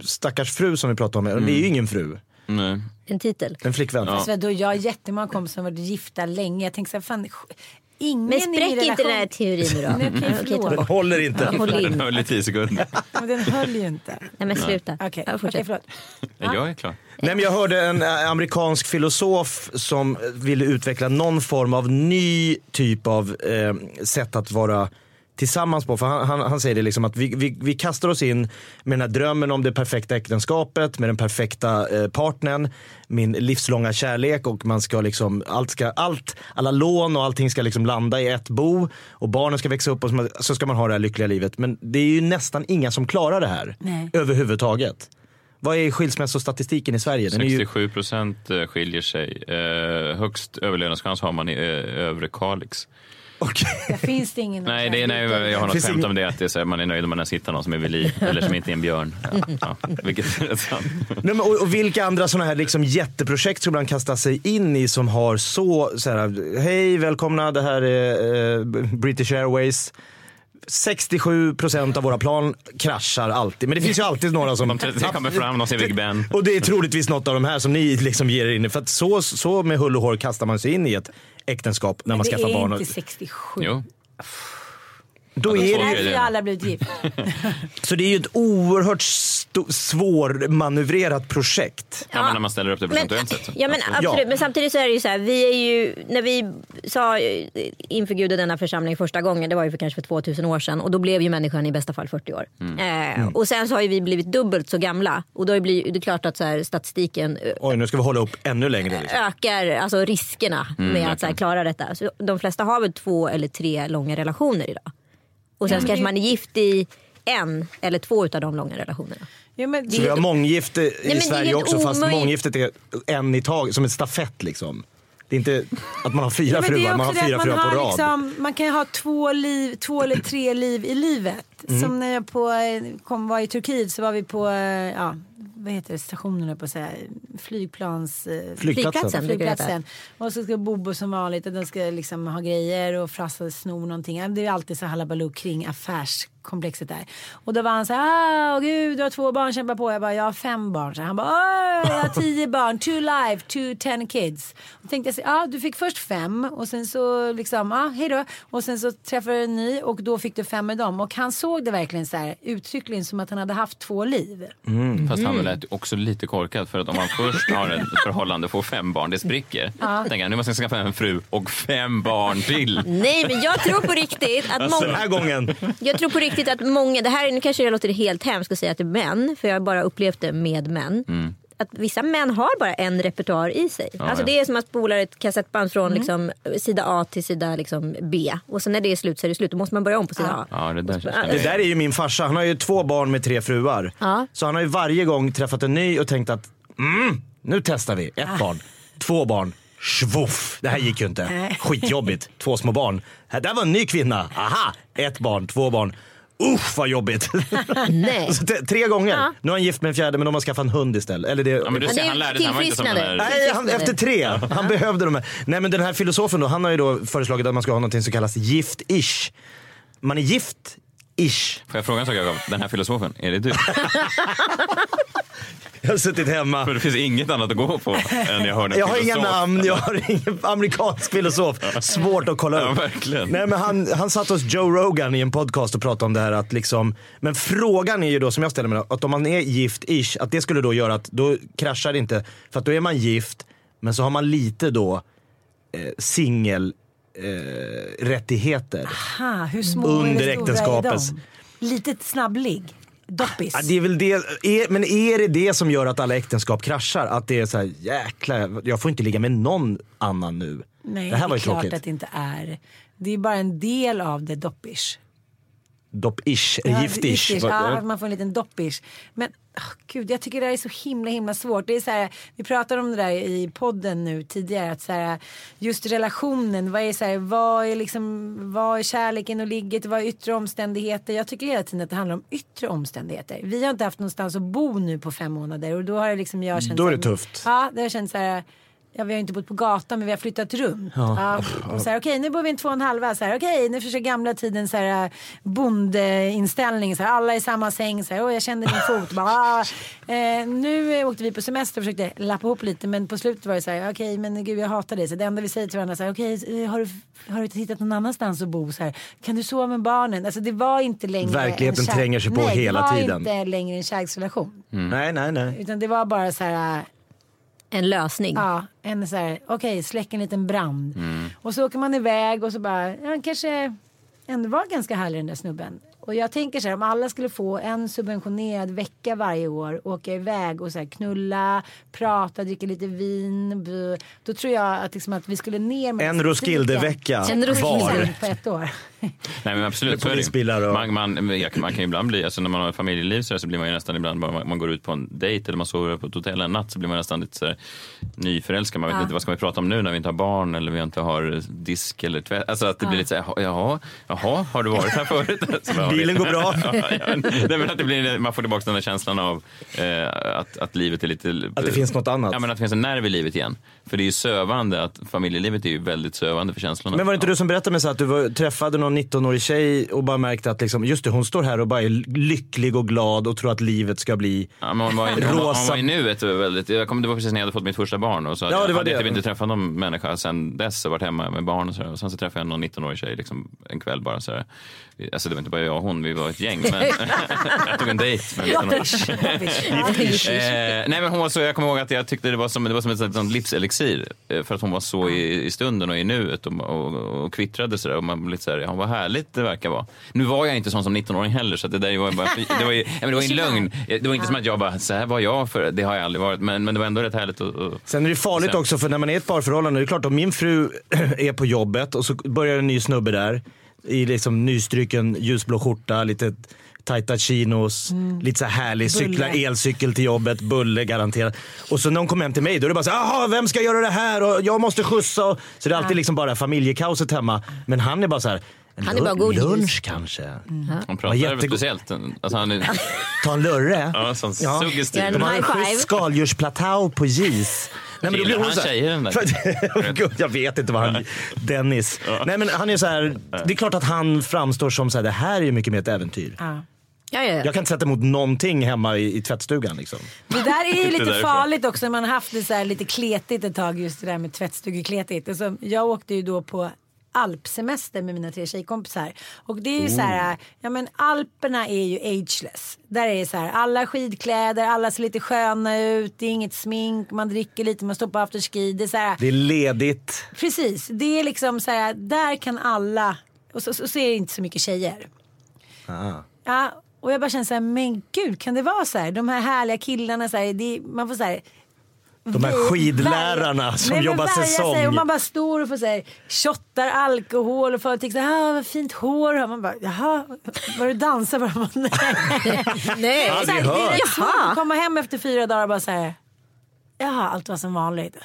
stackars fru som vi pratade om, det är ju ingen fru. Nej. En titel. En flickvän. Alltså, då, jag har jättemånga kompisar som varit gifta länge. Jag tänker så här, fan, ingen Men i min spräck inte relation- den här teorin nu då. Nej, Ja, ta förlåt. Den håller inte. Håll Den höll i tio sekunder. Men den höll ju inte. Nej men sluta. Okej, Ja, okej, fortsätt. förlåt. Ja, jag är klar. Nej, men jag hörde en eh, amerikansk filosof som ville utveckla någon form av ny typ av eh, sätt att vara tillsammans på. För han, han, han säger det liksom att vi, vi, vi kastar oss in med den här drömmen om det perfekta äktenskapet, med den perfekta eh, partnern, min livslånga kärlek och man ska liksom, allt ska, allt, alla lån och allting ska liksom landa i ett bo och barnen ska växa upp och så ska man ha det här lyckliga livet. Men det är ju nästan inga som klarar det här Nej. överhuvudtaget. Vad är skilsmässostatistiken i Sverige? Den är ju, 67 procent eh, skiljer sig. Eh, högst överlevnadschans har man i eh, övre Kalix. Okej. Där finns det ingen. Nej, det är, nej, jag har något Finns skämt om det. Att det är så här, man är nöjd om man ens hittar någon som är vid liv. Eller som inte är en björn. Ja, ja, vilket är sant. Nej, men, och, och vilka andra sådana här liksom jätteprojekt ska man kasta sig in i som har så, så här, hej välkomna det här är eh, British Airways. 67% av våra plan kraschar alltid. Men det finns ju alltid några som... De 33 kommer fram, de ser Big Ben. Och det är troligtvis något av de här som ni liksom ger er in i. För att så, så med hull och hår kastar man sig in i ett äktenskap när man det skaffar är barn. Och, inte 67. Jo. Då Ja, är det, är Därför har alla blivit gift. så det är ju ett oerhört svårmanövrerat projekt. Ja, men när man ställer upp det procentuellt ja, men, Absolut. absolut. Ja. men samtidigt så är det ju så här, vi är ju, när vi sa inför Gud och denna församling första gången, det var ju för kanske för 2000 år sedan och då blev ju människan i bästa fall 40 år. Eh, och sen så har ju vi blivit dubbelt så gamla och då blir det är klart att så här, statistiken eh, Oj, nu ska vi hålla upp ännu längre. Liksom. ökar alltså riskerna med att så här, klara detta. Så de flesta har väl två eller tre långa relationer idag. Och sen så kanske man är gift i en eller två av de långa relationerna. Ja, men, Så vi har månggifte i det är Sverige också fast omöjligt. månggiftet är en i taget, som ett stafett liksom. Det är inte att man har fyra Ja, men det är fruar, man har också det fyra att fruar man på har rad. Liksom, man kan ju ha två, liv, två eller tre liv i livet. Mm. Som när jag på, eh, kom, var i Turkiet så var vi på, eh, ja, vad heter det, stationerna på så här, flygplans... eh, Flygplatsen. Flygplatsen. Och så ska Bobo som vanligt och de ska liksom ha grejer och Frasse snor någonting. Det är alltid så halabaloo kring komplexet där. Och då var han så här, ah, gud du har två barn, kämpa på. Jag bara, jag har fem barn. Så han bara, "Åh, jag har tio barn, two life, two ten kids. Och tänkte jag, ja du fick först fem och sen så liksom, ja hej då. Och sen så träffade du en ny och då fick du fem med dem. Och han såg det verkligen så här uttryckligen som att han hade haft två liv. Fast han lät också lite korkad för att om man först har ett förhållande och får fem barn, det spricker. Tänker han, nu måste jag skaffa en fru och fem barn till. Nej men jag tror på riktigt att Den många, här gången. jag tror på riktigt att många, det här nu kanske jag låter helt hemskt att säga till män, för jag har bara upplevt det med män. Att vissa män har bara en repertoar i sig. alltså ja. det är som att spola ett kassettband från liksom, sida A till sida liksom, B. Och sen när det är slut så är det slut. Då måste man börja om på sida A. Ja, det där Det där är ju min farsa. Han har ju två barn med tre fruar. Ja. Så han har ju varje gång träffat en ny och tänkt att mm, nu testar vi. Ett barn, två barn. Schvuff, det här gick ju inte. Skitjobbigt. Två små barn. Här, där var en ny kvinna. Aha, ett barn, två barn. Usch vad jobbigt. Nej. Så t- tre gånger. Ja. Nu är han gift med en fjärde men de har skaffat en hund istället. Eller det, Ja, men du ser, är han lärde sig, han var inte som den tillfrisknande. där... Nej, han, efter tre. Han behövde de här. Nej men den här filosofen då, han har ju då föreslagit att man ska ha något som kallas gift-ish. Man är gift-ish. Får jag fråga en sak Jakob? Den här filosofen, är det du? Jag har suttit hemma. För det finns inget annat att gå på än jag en Jag har inga namn, jag har ingen amerikansk filosof. Svårt att kolla Ja, upp. verkligen. Nej, men han, han satt hos Joe Rogan i en podcast och pratade om det här att liksom, men frågan är ju då som jag ställer mig, då, att om man är gift-ish, att det skulle då göra att då kraschar det inte, för att då är man gift, men så har man lite då eh, singel eh, rättigheter. Ha, hur små Under äktenskapets- är de? Lite snabblig. Doppis. Ja, det är väl det, är, men är det det som gör att alla äktenskap kraschar? Att det är så här, jäklar, jag får inte ligga med någon annan nu. Nej, det här var är ju klart tråkigt. att det inte är. Det är bara en del av det doppish. Dopp-ish, Ja, gift-ish. Vad- Ja, man får en liten doppish. Men åh, gud, jag tycker det här är så himla himla svårt. Det är så här, vi pratade om det där i podden nu tidigare. Att så här, just relationen, vad är, så här, vad, är liksom, vad är kärleken och ligget, vad är yttre omständigheter. Jag tycker hela tiden att det handlar om yttre omständigheter. Vi har inte haft någonstans att bo nu på fem månader. Och då har det liksom jag känt Då är det tufft. Ja, det har känts så här. Ja, vi har inte bott på gatan men vi har flyttat runt. Ja. och så här, okej nu bor vi en två och en halva. Så här, okej nu försöker gamla tiden så här bondeinställning. Så här, alla i samma säng. Så här, Åh, jag kände din fot. Bara, ah. eh, nu åkte vi på semester och försökte lappa ihop lite. Men på slutet var det så här, okej men gud jag hatar dig. Så det enda vi säger till varandra så här, okej eh, har, du, har du inte hittat någon annanstans att bo? Så här, kan du sova med barnen? Alltså det var inte längre Verkligheten tränger sig på Nej, hela det var tiden. inte längre en kärleksrelation. Nej, nej, nej. Utan det var bara så här En lösning. Ja, en så här, okej, släck en liten brand. Och så åker man iväg och så bara, ja, kanske ändå var ganska härlig den där snubben. Och jag tänker så här, om alla skulle få en subventionerad vecka varje år, åka iväg och så här, knulla, prata, dricka lite vin. Då tror jag att, liksom, att vi skulle ner med En Roskilde-vecka En Roskilde var. på ett år. Nej men absolut, så är det och- man, man, man, kan ju ibland bli, alltså när man har familjeliv så, här, så blir man ju nästan ibland, bara man, går ut på en dejt eller man sover på ett hotell en natt så blir man nästan lite så här, nyförälskad. Man vet inte vad ska vi prata om nu när vi inte har barn eller vi inte har disk eller tvätt. Alltså att det blir lite så här, jaha, jaha, har du varit här förut? Så bara, Bilen går bra. Ja, ja, men att det blir, man får tillbaka den där känslan av eh, att, att livet är lite... Att det finns något annat. Ja, men att det finns en nerv i livet igen. För det är ju sövande, att familjelivet är ju väldigt sövande för känslorna. Men var det inte du som berättade mig så att du var, träffade någon 19-årig tjej och bara märkte att liksom, just det, hon står här och bara är lycklig och glad och tror att livet ska bli Ja, men hon, var i, hon, var- hon Rosa- var i nuet väldigt, jag kom, det var precis när jag hade fått mitt första barn och så Ja, det jag var hade det. typ inte träffat någon människa sen dess och varit hemma med barn och så där. Och sen så träffade jag någon 19-årig tjej liksom, en kväll bara så här. Alltså det var inte bara jag och hon, vi var ett gäng. Men jag tog en dejt med en 19-årig Doppish. Eh, nej men hon var så, jag kommer ihåg att jag tyckte det var som, det var som ett sånt livselixir. Eh, för att hon var så i, i stunden och i nuet och, och, och kvittrade sådär. Och man blev lite såhär, ja vad härligt det verkar vara. Nu var jag inte sån som 19-åring heller så det där var ju bara, det var ju, ja, det var en lögn. Det var inte som att jag bara, så här var jag för, det har jag aldrig varit. Men, men det var ändå rätt härligt att, att Sen är det farligt Sen- också för när man är i ett parförhållande, det är klart om min fru är på jobbet och så börjar en ny snubbe där i liksom nystryken ljusblå skjorta, lite tajta chinos, lite så här härlig, Bulle. elcykel till jobbet, bulle garanterat. Och så när hon kommer hem till mig då är det bara så här, jaha vem ska göra det här och jag måste skjutsa. Och, så det är alltid liksom bara familjekaoset hemma. Men han är bara så här, en Han är bara godis. lunch kanske. hon pratar jättegod- speciellt. Alltså han är, Ta en lurre. ja, sån Ja. suggestiv. En De har en high five. schysst skaldjursplatå på gis. men då blir hon han så här- tjejer den där? Gud, jag vet inte vad han... Dennis. Nej men han är så här, det är klart att han framstår som så här, det här är ju mycket mer ett äventyr. Ja. Ja, ja, ja. Jag kan inte sätta emot någonting hemma i, i tvättstugan liksom. Det där är ju lite därifrån. farligt också man har haft det så här lite kletigt ett tag just det där med tvättstugekletigt. Alltså, jag åkte ju då på alpsemester med mina tre tjejkompisar. Och det är ju så här, ja men Alperna är ju ageless. Där är det så här, alla skidkläder, alla ser lite sköna ut, det är inget smink, man dricker lite, man står på afterski. Det är så här, Det är ledigt. precis, det är liksom så här, där kan alla, och så, så, så är det inte så mycket tjejer. Ah. Ja, och jag bara känner så här, men gud kan det vara så här? De här härliga killarna, så här, det, man får så här. De här skidlärarna värja- som Nej, jobbar säsong. Sig, och man bara står och får så här, shottar alkohol och folk här, ah, vad fint hår har. Man bara, jaha, var du dansar? Bara, man, nej. Nej. Ja, Så här, det är svårt Jaha. att komma hem efter fyra dagar och bara så här. Jaha, allt var som vanligt.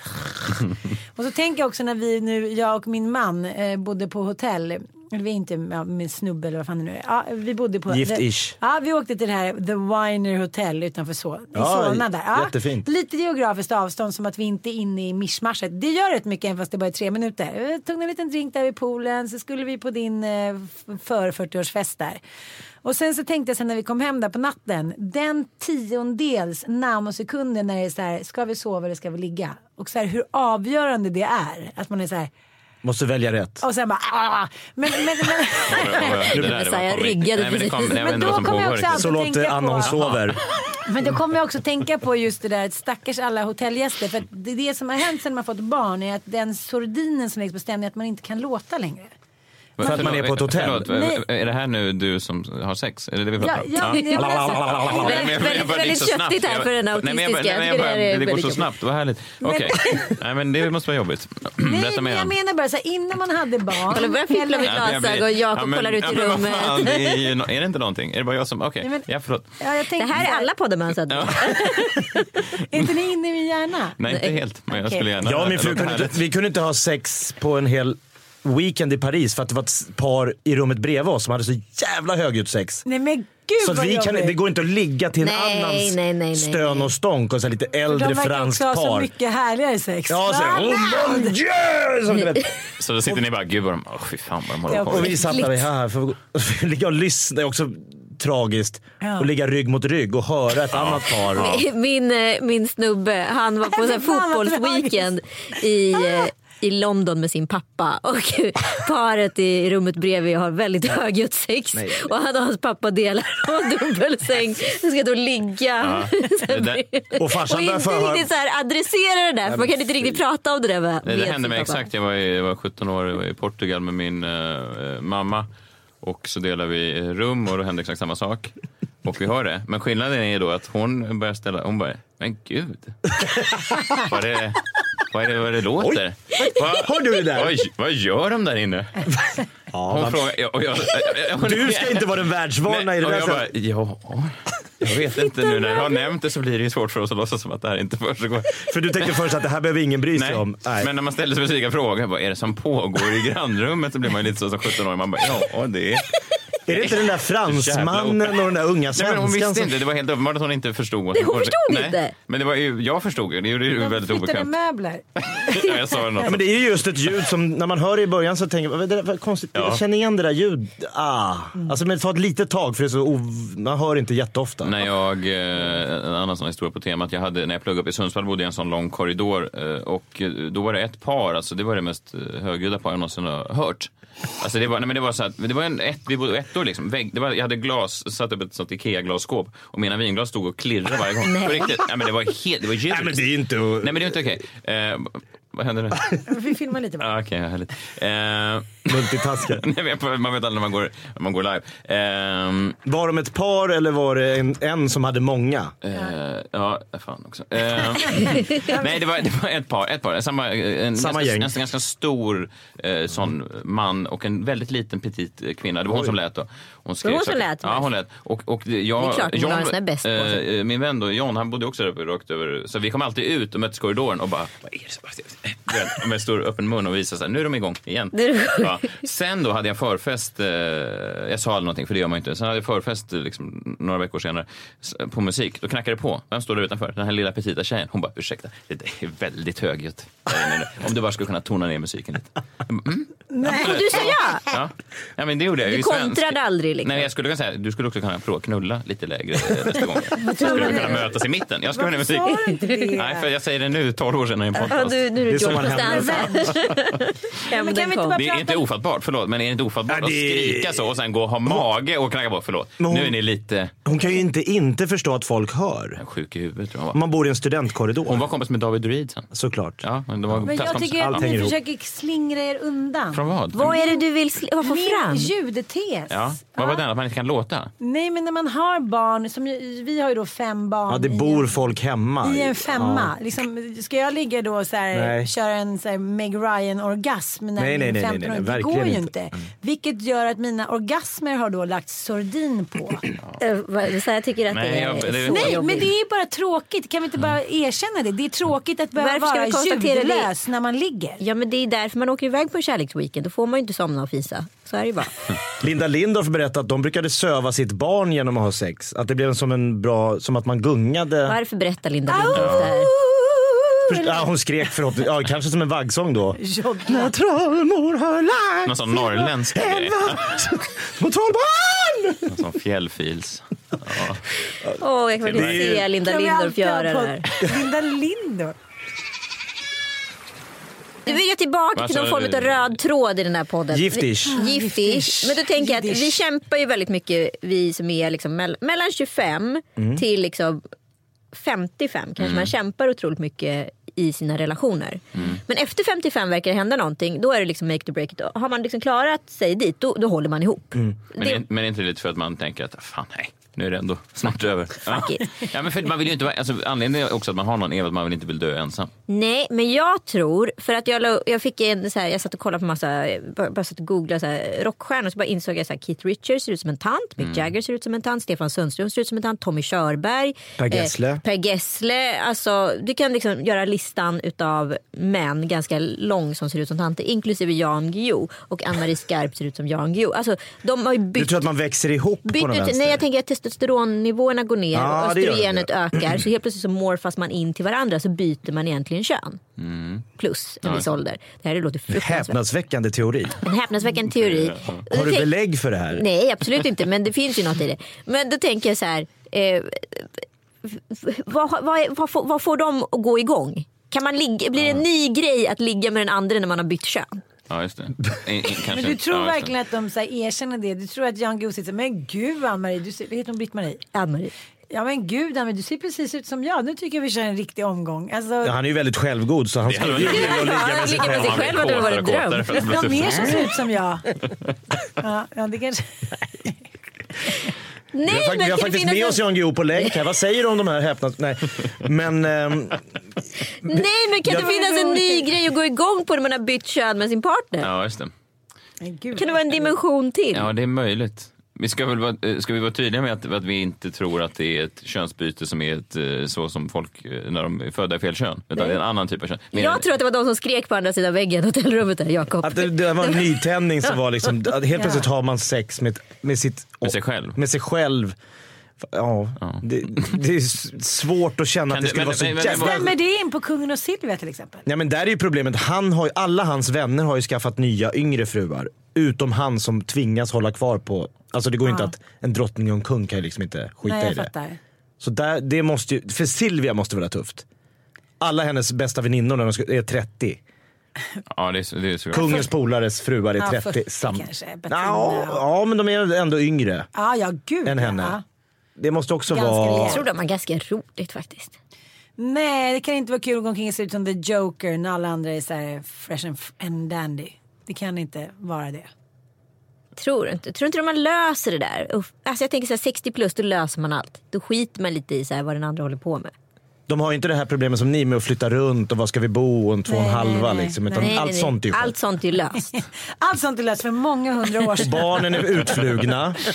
och så tänker jag också när vi nu, jag och min man eh, bodde på hotell. Eller vi är inte ja, med snubbe eller vad fan det nu är. Ja, vi bodde på... Gift-ish. Ja, vi åkte till det här The Winer Hotel utanför så, i Ja, Solna där. Ja, jättefint. Lite geografiskt avstånd som att vi inte är inne i mischmaschet. Det gör rätt mycket även fast det bara är tre minuter. Vi tog en liten drink där vid poolen så skulle vi på din eh, för 40-årsfest där. Och sen så tänkte jag sen när vi kom hem där på natten. Den tiondels nanosekunden när det är så här, ska vi sova eller ska vi ligga? Och så här hur avgörande det är. Att man är så här, Måste välja rätt. och sen bara, ah! Men, men, men, Det där jag komik. ryggade Nej, men det kom, precis. nej, Men då kommer jag också riktigt. Så tänka låter på- Anna hon sover. Men då kommer jag också tänka på just det där att stackars alla hotellgäster. För att det, det som har hänt sen man fått barn är att den sordinen som läggs på stämningen att man inte kan låta längre. För att man är på ett hotell. Förlåt, Nej. är det här nu du som har sex? Är det det vi Ja, pratar om? ja, jag- Väldigt- köttigt här för den autistiska. det går så snabbt, vad härligt. Okej, nej men det måste vara jobbigt. Nej, Berätta mer. jag menar bara så här, innan man hade barn. Kolla, börjar fippla med Ja, glasögon och Jakob kollar ut i ja, rummet. är, det inte någonting? Är det bara jag som... Okej, ja förlåt. Ja, Det här är alla poddar man. Är inte ni inne i min hjärna? Nej, inte helt. Men jag skulle gärna... Och min fru vi kunde inte ha sex på en hel weekend i Paris för att det var ett par i rummet bredvid oss som hade så jävla högljutt sex. Nej men gud Så vi kan, det går inte att ligga till en Nej, annans nej, nej, nej, stön och stånk och så lite äldre De verkar franskt också ha så par. mycket härligare sex. Ja, så, oh, mon Dieu! Som du vet. Så då sitter ni bara, gud vad de... Åh fy fan vad de håller Ja, på Och vi satt där här för att ligga och lyssna. Också tragiskt. Ja. Och ligga rygg mot rygg och höra ett annat par. Min, eh, min snubbe han var på fotbollsweekend i, eh, i London med sin pappa och paret i rummet bredvid har väldigt högljutt sex Nej. och han och hans pappa delar på dubbelsäng. De ska då ligga. Bredvid. Och farsan där inte riktigt så här adressera det där för man kan inte riktigt prata om det där med, Nej, det hände mig exakt. Jag var, i, jag var 17 år var i Portugal med min eh, mamma. Och så delade vi rum och då hände exakt samma sak. Och vi hör det. Men skillnaden är då att hon börjar ställa... Hon bara, men gud. Vad är det, vad är det, vad det låter? Vad, Hör du det där? vad, vad gör de där inne? Hon frågar... Och jag, jag, Du ska inte vara den världsvana i det där. jag bara, ja, jag vet inte. Nu när jag har nämnt det så blir det ju svårt för oss att låtsas som att det här inte försiggår. För du tänkte först att det här behöver ingen bry sig Nej. om. Nej. men när man ställer specifika frågor, vad är det som pågår i grannrummet? Så blir man ju lite så som 17-åring. Man bara, ja det är... Är det inte den där fransmannen och den där unga Nej, men hon svenskan visste som... inte, det var helt uppenbart att hon inte förstod. Nej, hon förstod Nej, inte. Men det var ju, jag förstod ju, det gjorde ju De väldigt obekvämt. möbler. Ja, jag sa något. Ja, men det är ju just ett ljud som när man hör det i början så tänker man, det vad konstigt, Ja. jag känner igen det där ljudet. Ah. Alltså men det tar ett litet tag för det är så man hör inte jätteofta. När jag, eh, en annan sån historia på temat, jag hade, när jag pluggade upp i Sundsvall bodde jag i en sån lång korridor eh, och eh, då var det ett par, alltså det var det mest högljudda par jag någonsin har hört. Alltså det var, nej men det var så att, det var en ett, vi bodde ettor liksom, vägg, det var, jag hade glas, satt upp ett sånt IKEA-glasskåp och mina vinglas stod och klirrade varje gång. Nej. På riktigt, nej men det var helt, det var Nej men det är inte... Nej men det är inte okej. Eh, vad hände nu? Vi filmar lite bara. ah, Okej, härligt. Eh, Multitaskar. nej, men jag- man vet aldrig när man går, när man går live. Ehm, Var de ett par eller var det en, en som hade många? Eh, ja, fan också. Eh, nej, det var, det var ett par. Ett par. Samma, en, Samma ganska, gäng. En ganska stor eh, sån man och en väldigt liten petit eh, kvinna. Det var hon som lät då. Hon som saker. lät? Ja, hon lät. Och, och jag, Det är klart, hon har bäst på sig. eh, Min vän då, John, han bodde också rakt över. Så vi kom alltid ut och möttes i korridoren och bara, vad är det som... Med stor öppen mun och visade så här, nu är de igång igen. Ja. Sen då hade jag förfest, eh, jag sa aldrig någonting för det gör man ju inte. Sen hade jag förfest eh, liksom, några veckor senare på musik. Då knackade det på. Vem står där utanför? Den här lilla petita tjejen. Hon bara, ursäkta, det är väldigt högljutt. Om du bara skulle kunna tona ner musiken lite. Mm. Och du sa ja! Ja. ja, men det gjorde jag. Du kontrade aldrig liksom. Nej, jag skulle kunna säga, du skulle också kunna prova knulla lite lägre nästa gång. Skulle vi kunna mötas i mitten? Jag ska med musik. Du? Nej, för jag säger det nu, 12 år sedan i en Ja, podcast. nu, är Det är det så jobb man inte bara Det är inte ofattbart, förlåt, men är det inte ofattbart Ja, det- att skrika så och sen gå och ha mage och knacka på? Förlåt, hon- nu är ni lite Hon kan ju inte inte förstå att folk hör. sjuk i huvudet tror jag man bor i en studentkorridor. Hon var kompis med David Druid sen. Såklart. Ja, men var Men jag tycker att ni försöker slingra er undan. Från vad? Vad är det du vill få Min fram? ljudtes. Ja, vad var den? Att man inte kan låta? Nej men när man har barn, som ju, vi har ju då fem barn. Ja, det bor en- folk hemma. I en femma. Liksom, ska jag ligga då så här, Nej. köra en så här Meg Ryan-orgasm när Nej, nej, nej, nej, 15 nej, Det verkligen går ju inte. inte. Vilket gör att mina orgasmer har då lagt sordin på. Eh, vad- Så jag tycker att Nej, det är jag- det är- nej, men det är bara tråkigt. Kan vi inte bara erkänna det? Det är tråkigt att behöva vara det? ljudlös när man ligger. Ja men det är därför man åker iväg på en kärleksweekend. Då får man ju inte somna och fisa. Så är det ju bara. Linda Lindorff berättade att de brukade söva sitt barn genom att ha sex. Att det blev som en bra, som att man gungade. Varför berättar Linda Lindorff det här? Ja, hon skrek förhoppningsvis, ja, kanske som en vaggsång då. När trollmor har lagt Någon sån norrländsk grej. små trollbarn! Någon sån fjällfils. Åh, jag kan inte se Linda Kan vi Lindorff göra det på- här. Linda Lindorff. Du vill jag tillbaka till någon form av röd tråd i den här podden. Giftish. Vi- Giftish. Men då tänker jag att vi kämpar ju väldigt mycket, vi som är liksom mell- mellan 25 till liksom 55 kanske man kämpar otroligt mycket i sina relationer. Men efter 55 verkar det hända någonting. Då är det liksom make the break it. Har man liksom klarat sig dit då, då håller man ihop. Men, Det, är, men är inte lite för att man tänker att fan nej, nu är det ändå snart över. Fuck it. Ja, men för man vill ju inte alltså, anledningen också att man har någon är att man vill inte vill dö ensam. Nej, men jag tror, för att jag, jag fick en så här, jag satt och kollade på massa, bara, bara satt och googlade så här, rockstjärnor så bara insåg jag att Keith Richards ser ut som en tant, Mick Jagger ser ut som en tant, Stefan Sundström ser ut som en tant, Tommy Körberg, Per Gessle. Per Gessle. Alltså, du kan liksom göra listan utav män ganska lång som ser ut som tanter, inklusive Jan Guillou och Ann-Marie Skarp ser ut som Jan Guillou. Alltså, de har ju Du bytt tror att man växer ihop på ut, vänster? nej jag tänker att testosteronnivåerna går ner Ja, och östrogenet det. ökar. Så helt plötsligt så morfas man in till varandra så byter man egentligen kön. Plus en viss ålder. Det här låter fruktansvärt. Häpnadsväckande teori. En häpnadsväckande teori. Har du belägg för det här? Nej absolut inte men det finns ju något i det. Men då tänker jag så här. Eh, vad, vad, vad, får, vad får de att gå igång? Kan man ligga, blir det en ny grej att ligga med den andra när man har bytt kön? Ja, just det. In, in, kanske, Men du tror ja, det. verkligen att de så här, erkänner det? Du tror att Jan Guillou sitter men gud Ann-Marie, du ser, heter hon Britt-Marie? Ann-Marie. Ja men gud Ann-Marie, du ser precis ut som jag. Nu tycker jag vi kör en riktig omgång. Alltså, Ja, han är ju väldigt självgod så han skulle ju vilja ligga med sig Ligga med sig själv. själv hade det varit en dröm. kåtare för att bli de mer som ser ut som jag. Ja, ja det kanske... Nej, Vi har, men vi har det faktiskt med en- oss Jan Guillou på länk här. Vad säger du om de här häpnads... Nej. Men ehm, Nej men kan det Jag- finnas en ny grej att gå igång på när man har bytt kön med sin partner? Ja, just det. Gud, Kan det vara en dimension till? Ja, det är möjligt. Vi ska, väl vara, eh, ska vi vara tydliga med att, att vi inte tror att det är ett könsbyte som är ett, eh, så som folk eh, när de är födda i fel kön. Utan det är en annan typ av kön. Men- Jag tror att det var de som skrek på andra sidan väggen i hotellrummet där, Jakob. att det, det var en nytändning som var liksom, helt plötsligt har man sex med, med, sitt, Med sig själv. Med sig själv. Ja, Det, det är svårt att känna Kan att det skulle vara så men- men- jävla... Stämmer det in på Kungen och Silvia till exempel? Ja, men där är ju problemet, han har ju, alla hans vänner har ju skaffat nya yngre fruar. Utom han som tvingas hålla kvar på, alltså det går ju inte att en drottning och en kung kan ju liksom inte skita Nej i det. fattar. Så där, det måste ju, för Silvia måste vara tufft. Alla hennes bästa väninnor när de ska, är 30. Ja, det är, det är så. Kungens polares fruar är Ja, 30. 40 sam- kanske, ja, ja, men de är ändå yngre Ja, ja gud än henne. Ja. Det måste också Ganska vara... Jag tror de har ganska roligt faktiskt. Nej, det kan inte vara kul att gå omkring och se ut som The Joker när alla andra är så här fresh and, and dandy. Det kan inte vara det. Tror inte. Tror inte man löser det där? Uff. Alltså jag tänker så här, 60 plus, då löser man allt. Då skiter man lite i så här, vad den andra håller på med. De har ju inte det här problemet som ni med att flytta runt och var ska vi bo och en två och en halva nej, liksom. nej. Utan Nej, allt sånt är ju. Allt sånt är löst. Allt sånt är löst för många hundra år sedan. Barnen är utflugna.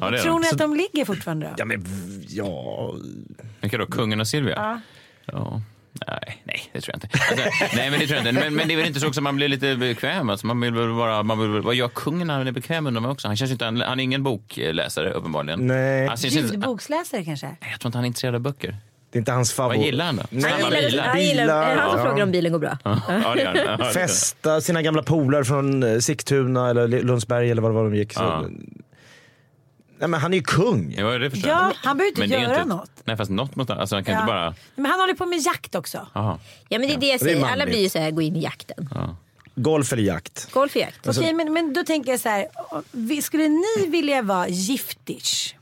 Ja, det är Tror ni att de ligger fortfarande då? Ja men ja. Vilka då? Kungen och Silvia? Ja. Ja. Nej, nej, det tror jag inte. Alltså, nej, men det tror jag inte. Men, men det är väl inte så också man blir lite bekväm. Alltså, man vill väl vara, man vill, vad gör kungen när han är bekväm undrar man också. Han känns inte, han är ingen bokläsare uppenbarligen. Nej. Han känns Ljudboksläsare kanske? jag tror inte han är intresserad av böcker. Det är inte hans Vad favorit. gillar han då? Nej, Han Han gillar gillar, han gillar, bilar, han som ja. frågar om bilen går bra? Ja, han. Ja, det han. Festa sina gamla polare från eh, Sigtuna eller Lundsberg eller vad det var de gick. Så. Ja. Nej, men han är ju kung. Ja, det förstår jag. Ja, han behöver inte Men det är göra något. Nej, fast något måste Alltså, han kan Ja. inte bara... Men han håller på med jakt också. Aha. Ja men det är det jag det är säger, alla manligt. blir ju så här, gå in i jakten. Golf eller jakt. Golf och jakt. Alltså- Okej, men, men då tänker jag så här. vi- Skulle ni vilja vara giftish?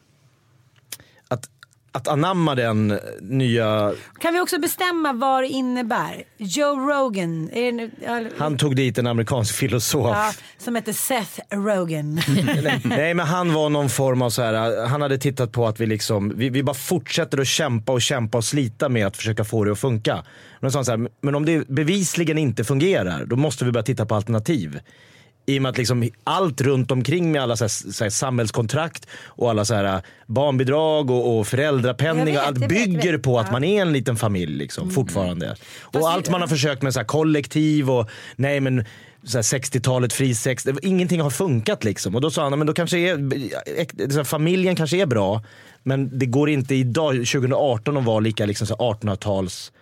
Att, anamma den nya... Kan vi också bestämma vad det innebär? Joe Rogan, nu, Han tog dit en amerikansk filosof. ja, som heter Seth Rogan. Nej men han var någon form av så här, han hade tittat på att vi liksom, vi, vi bara fortsätter att kämpa och kämpa och slita med att försöka få det att funka. Men, så här, men om det bevisligen inte fungerar, då måste vi börja titta på alternativ. I och med att liksom allt runt omkring med alla så här, så här samhällskontrakt och alla så här barnbidrag och, och föräldrapenning vet, och allt bygger på att. Mm. man är en liten familj liksom, fortfarande. Och Fast allt man har försökt med så kollektiv och nej men så här 60-talet fri sex, det- ingenting har funkat liksom. Och då sa han, men då kanske är, här, familjen kanske är bra men det går inte idag 2018 att vara lika liksom så här 1800-tals,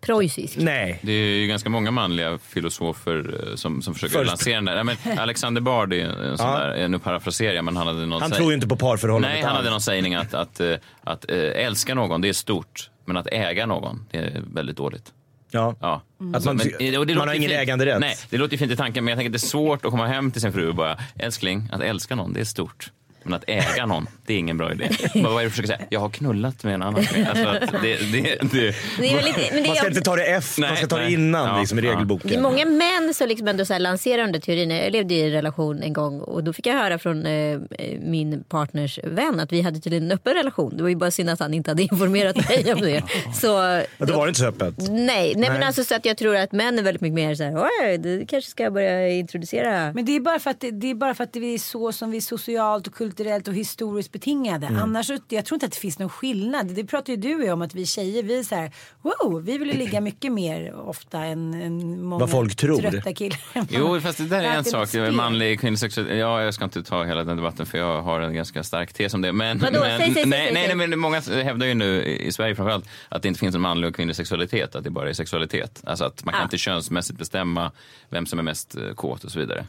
Preussisk. nej. Det är ju ganska många manliga filosofer eh, som, som försöker Först- lansera den där. Nej, men Alexander Bard är en sån Ja. där, eh, nu parafraserar jag, men han hade någon Han säg- tror ju inte på parförhållandet Nej, han hade någon sägning att, att, eh, att eh, älska någon, det är stort. Men att äga någon, det är väldigt dåligt. Ja. Ja. Att man, Men, och det man har ingen fint. äganderätt. Nej, det låter ju fint i tanken, men jag tänker att det är svårt att komma hem till sin fru och bara, älskling, att älska någon, det är stort. Men att äga någon, det är ingen bra idé. Bara, vad är det du försöker säga? Jag har knullat med en annan. Alltså att det, det, det, Det lite, men det Man ska är, inte ta det efter, man Nej, ska ta det innan Ja, liksom, i ja. regelboken. det är många män som liksom ändå så här lanserar den där teorin. Jag levde i en relation en gång och då fick jag höra från eh, min partners vän att vi hade tydligen en öppen relation. Det var ju bara synd att han inte hade informerat mig om det. Så, Men då var det inte så öppet. nej, nej, men Nej. alltså så att jag tror att män är väldigt mycket mer så här, oj, du kanske ska börja introducera. Men det är bara för att det, det är bara för att det är så som vi socialt och kulturellt och historiskt betingade. Mm. Annars jag tror inte att det finns någon skillnad. Det pratar ju du om att vi tjejer vi är så här, wow, vi vill ju ligga mycket mer ofta än, än många Vad folk tror. trötta killar. Jo, fast det där är en sak. spel. Manlig, kvinnlig sexualitet. Ja, jag ska inte ta hela den debatten för jag har en ganska stark tes om det. Men, Vadå? men, Säg, säg, säg, nej, säg, nej, säg. nej, men många hävdar ju nu i Sverige framförallt att det inte finns en manlig och kvinnlig sexualitet. Att det bara är sexualitet. Alltså att man kan Ah. inte könsmässigt bestämma vem som är mest eh, kåt och så vidare.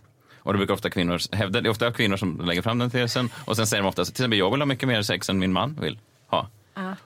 Och det brukar ofta kvinnor hävda. Det är ofta kvinnor som lägger fram den tesen. Och sen säger de ofta, till exempel jag vill ha mycket mer sex än min man vill ha.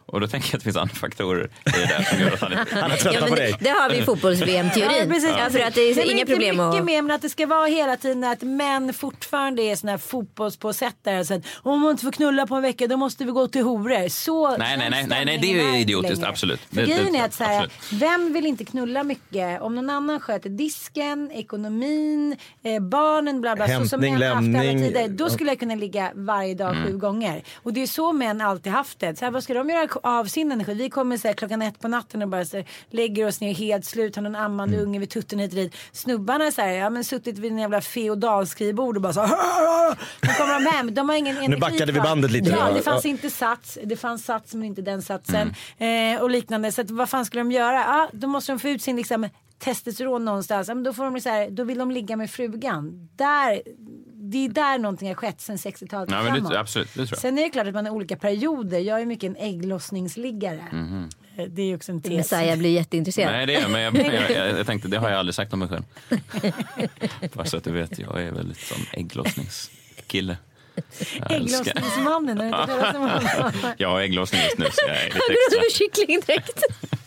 Och då tänker jag att det finns andra faktorer i det där som gör att han inte... Han har Ja, tröttnat men på det, dig. det har vi i fotbolls-VM-teorin. Ja. Ja, för att det är Nej, inga inte problem mycket att... mer men att det ska vara hela tiden att män fortfarande är såna här fotbollspåsättare. Så att om man inte får knulla på en vecka då måste vi gå till horor. Så Nej, nej, nej, nej, nej, det är ju idiotiskt, längre. absolut. För Det- det- grejen är att så här, vem vill inte knulla mycket? Om någon annan sköter disken, ekonomin, eh, barnen, bla bla. så som Hämtning, män haft alla lämning. tider. Då skulle jag kunna ligga varje dag Mm. sju gånger. Och det är så män alltid haft det. Så här, vad ska de göra av sin energi? Vi kommer så här, klockan ett på natten och bara så lägger oss ner helt slut, har någon ammande Mm. unge vid tutten hit och dit. Snubbarna är så här, ja men suttit vid en jävla feodalskrivbord och bara så här, kommer de hem, de har ingen energi backade vi bandet lite Ja, det fanns Ja. inte sats, det fanns sats men inte den satsen. Mm. Eh, och liknande. Så att, vad fan skulle de göra? Ja, då måste de få ut sin liksom, testosteron någonstans. Men då, får de så här, då vill de ligga med frugan. Där, det är där någonting har skett sen 60-talet Ja, framåt. det, absolut, det tror jag. Sen är det klart att man har olika perioder. Jag är mycket en ägglossningsliggare. Mhm. Eh, Det är också en tes. Messiah blir jätteintresserad. Nej, det är men jag, jag, jag, jag tänkte, det har jag aldrig sagt om mig själv. Bara så att du vet, jag är väldigt sån ägglossningskille. Ägglossningsmannen, har du inte talat om honom? Jag har ägglossning just nu så jag är lite Jag går ut extra. med kycklingdräkt.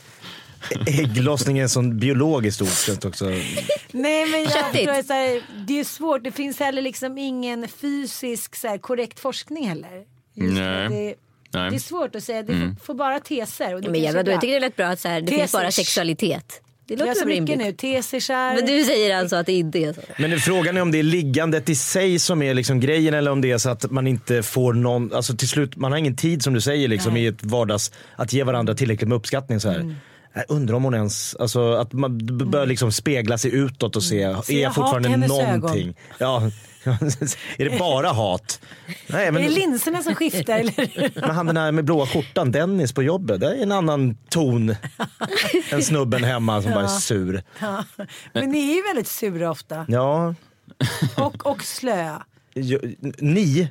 Ägglossning är en sån biologiskt ord. så att Också. Nej men jag Köttigt. så här, det är svårt. Det finns heller liksom ingen fysisk så här, korrekt forskning heller. Just Nej. Det, Nej. det är svårt att säga. Det får, får bara teser. Och det Men kanske jag, då, jag tycker det är rätt bra att så här, det Teser. finns bara sexualitet. Det låter så väl mycket rimligt. nu. Tesisar. Men du säger alltså att det inte är så? Men det- frågan är om det är liggandet i sig som är liksom grejen eller om det är så att man inte får någon, alltså till slut, man har ingen tid som du säger liksom Nej. i ett vardags, att ge varandra tillräckligt med uppskattning så här. Jag undrar om hon ens, alltså att man b- börjar liksom spegla sig utåt och se, är Ser jag jag fortfarande någonting? Ja. är det bara hat? Nej, Är det men, linserna som skiftar eller? men han den här med blåa skjortan, Dennis på jobbet, det är en annan ton än snubben hemma som bara är sur. Ja. Men ni är ju väldigt sura ofta. Ja, Och, och slöa. ju- ni,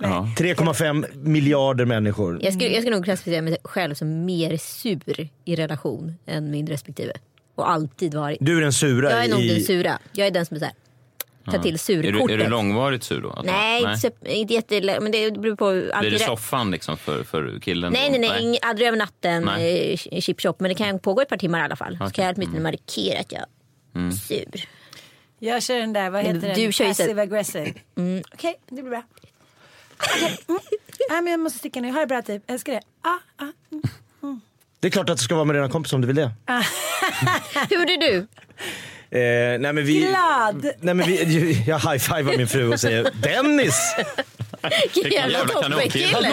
Ja. 3,5 miljarder människor. Jag skulle, jag skulle nog klassificera mig själv som mer sur i relation än min respektive. Och alltid varit. Du är den sura Jag är nog i... den sura. Jag är den som är såhär, tar till Är, surkortet. du, är du långvarigt sur då? Att- Nej, Inte, så- inte jätte, men det beror på. Blir det soffan liksom för, för killen? Nej, nej, nej, ing- aldrig över natten, Nej. eh, chip shop. Men det kan pågå ett par timmar i alla fall. Så Okej. kan jag åtminstone markera att jag är sur. Jag kör den där, vad heter du den? kör Passive aggressive. Okej, det blir bra. Okej, Mm. Nej, men jag måste sticka nu. Ha det bra typ. Älskar det. Ah, ah. Det är klart att du ska vara med dina kompisar om du vill det. Hur gjorde du? Eh, nej men vi, Glad. Nej men vi, jag high-fivar min fru och säger Dennis! Jävla toppenkille.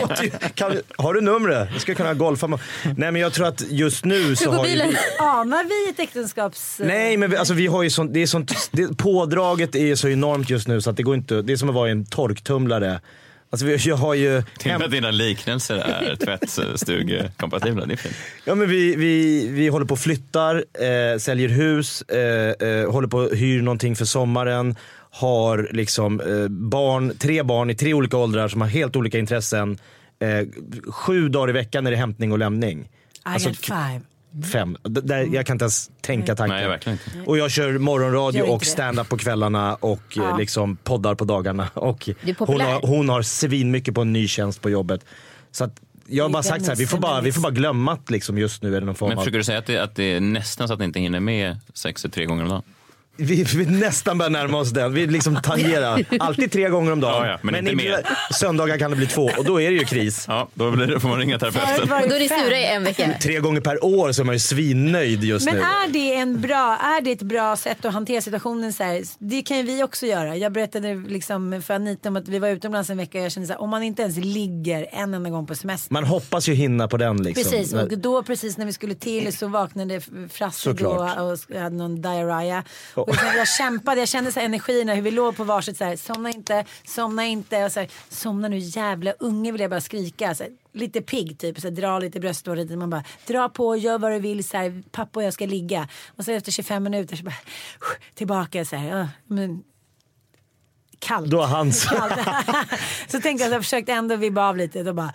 har du numret? Jag ska kunna golfa med Nej men jag tror att just nu så Hur går har ju bilen? vi, Anar vi ett äktenskaps... Nej men vi, alltså vi har ju sånt, det är sånt, det, pådraget är så enormt just nu så att det går inte, det är som att vara i en torktumlare. Alltså vi, jag har ju, Tänk att dina liknelser är tvättstugekompatibla. Det är fint. ja men vi, vi, vi håller på och flyttar, eh, säljer hus, eh, eh, håller på och hyr någonting för sommaren. Har liksom eh, barn, tre barn i tre olika åldrar som har helt olika intressen. Eh, sju dagar i veckan är det hämtning och lämning. I Alltså, five. Fem. D- Där, jag kan inte ens tänka tanken. Nej, verkligen inte. Och jag kör morgonradio inte och stand-up på kvällarna och eh, liksom poddar på dagarna. Och hon, har, hon har svin mycket på en ny tjänst på jobbet. Så att jag har bara sagt så här, vi får bara, vi får bara glömma att liksom just nu är det någon form Men försöker du säga att det, att det är nästan så att ni inte hinner med sex tre gånger om dagen? Vi, vi nästan börjar närma oss den. Vi liksom tangerar. Alltid tre gånger om dagen. Ja, ja, men inte ibland- mer. Söndagar kan det bli två och då är det ju kris. Ja, då blir det, får man ringa terapeuten. det Då är ni fem. sura i en vecka. Tre gånger per år så är man ju svinnöjd just Men nu. är det, en bra, är det ett bra sätt att hantera situationen så här? Det kan ju vi också göra. Jag berättade liksom för Anita om att vi var utomlands en vecka och jag kände så här, om man inte ens ligger en enda gång på semester. Man hoppas ju hinna på den liksom. Precis, och då precis när vi skulle till så vaknade Frasse då och hade någon diarrhea. Och jag kämpade, jag kände så här energierna hur vi låg på varsitt så här, somna inte, somna inte. Och så här, somna nu jävla unge vill jag bara skrika. Så här, lite pigg typ, så här, dra lite brösthåret. Man bara dra på, gör vad du vill, så här, pappa och jag ska ligga. Och så efter 25 minuter så bara tillbaka så här. "Ah, men, kallt. Då har han så- kallt. så tänkte jag att jag försökte ändå vibba av lite. Då bara,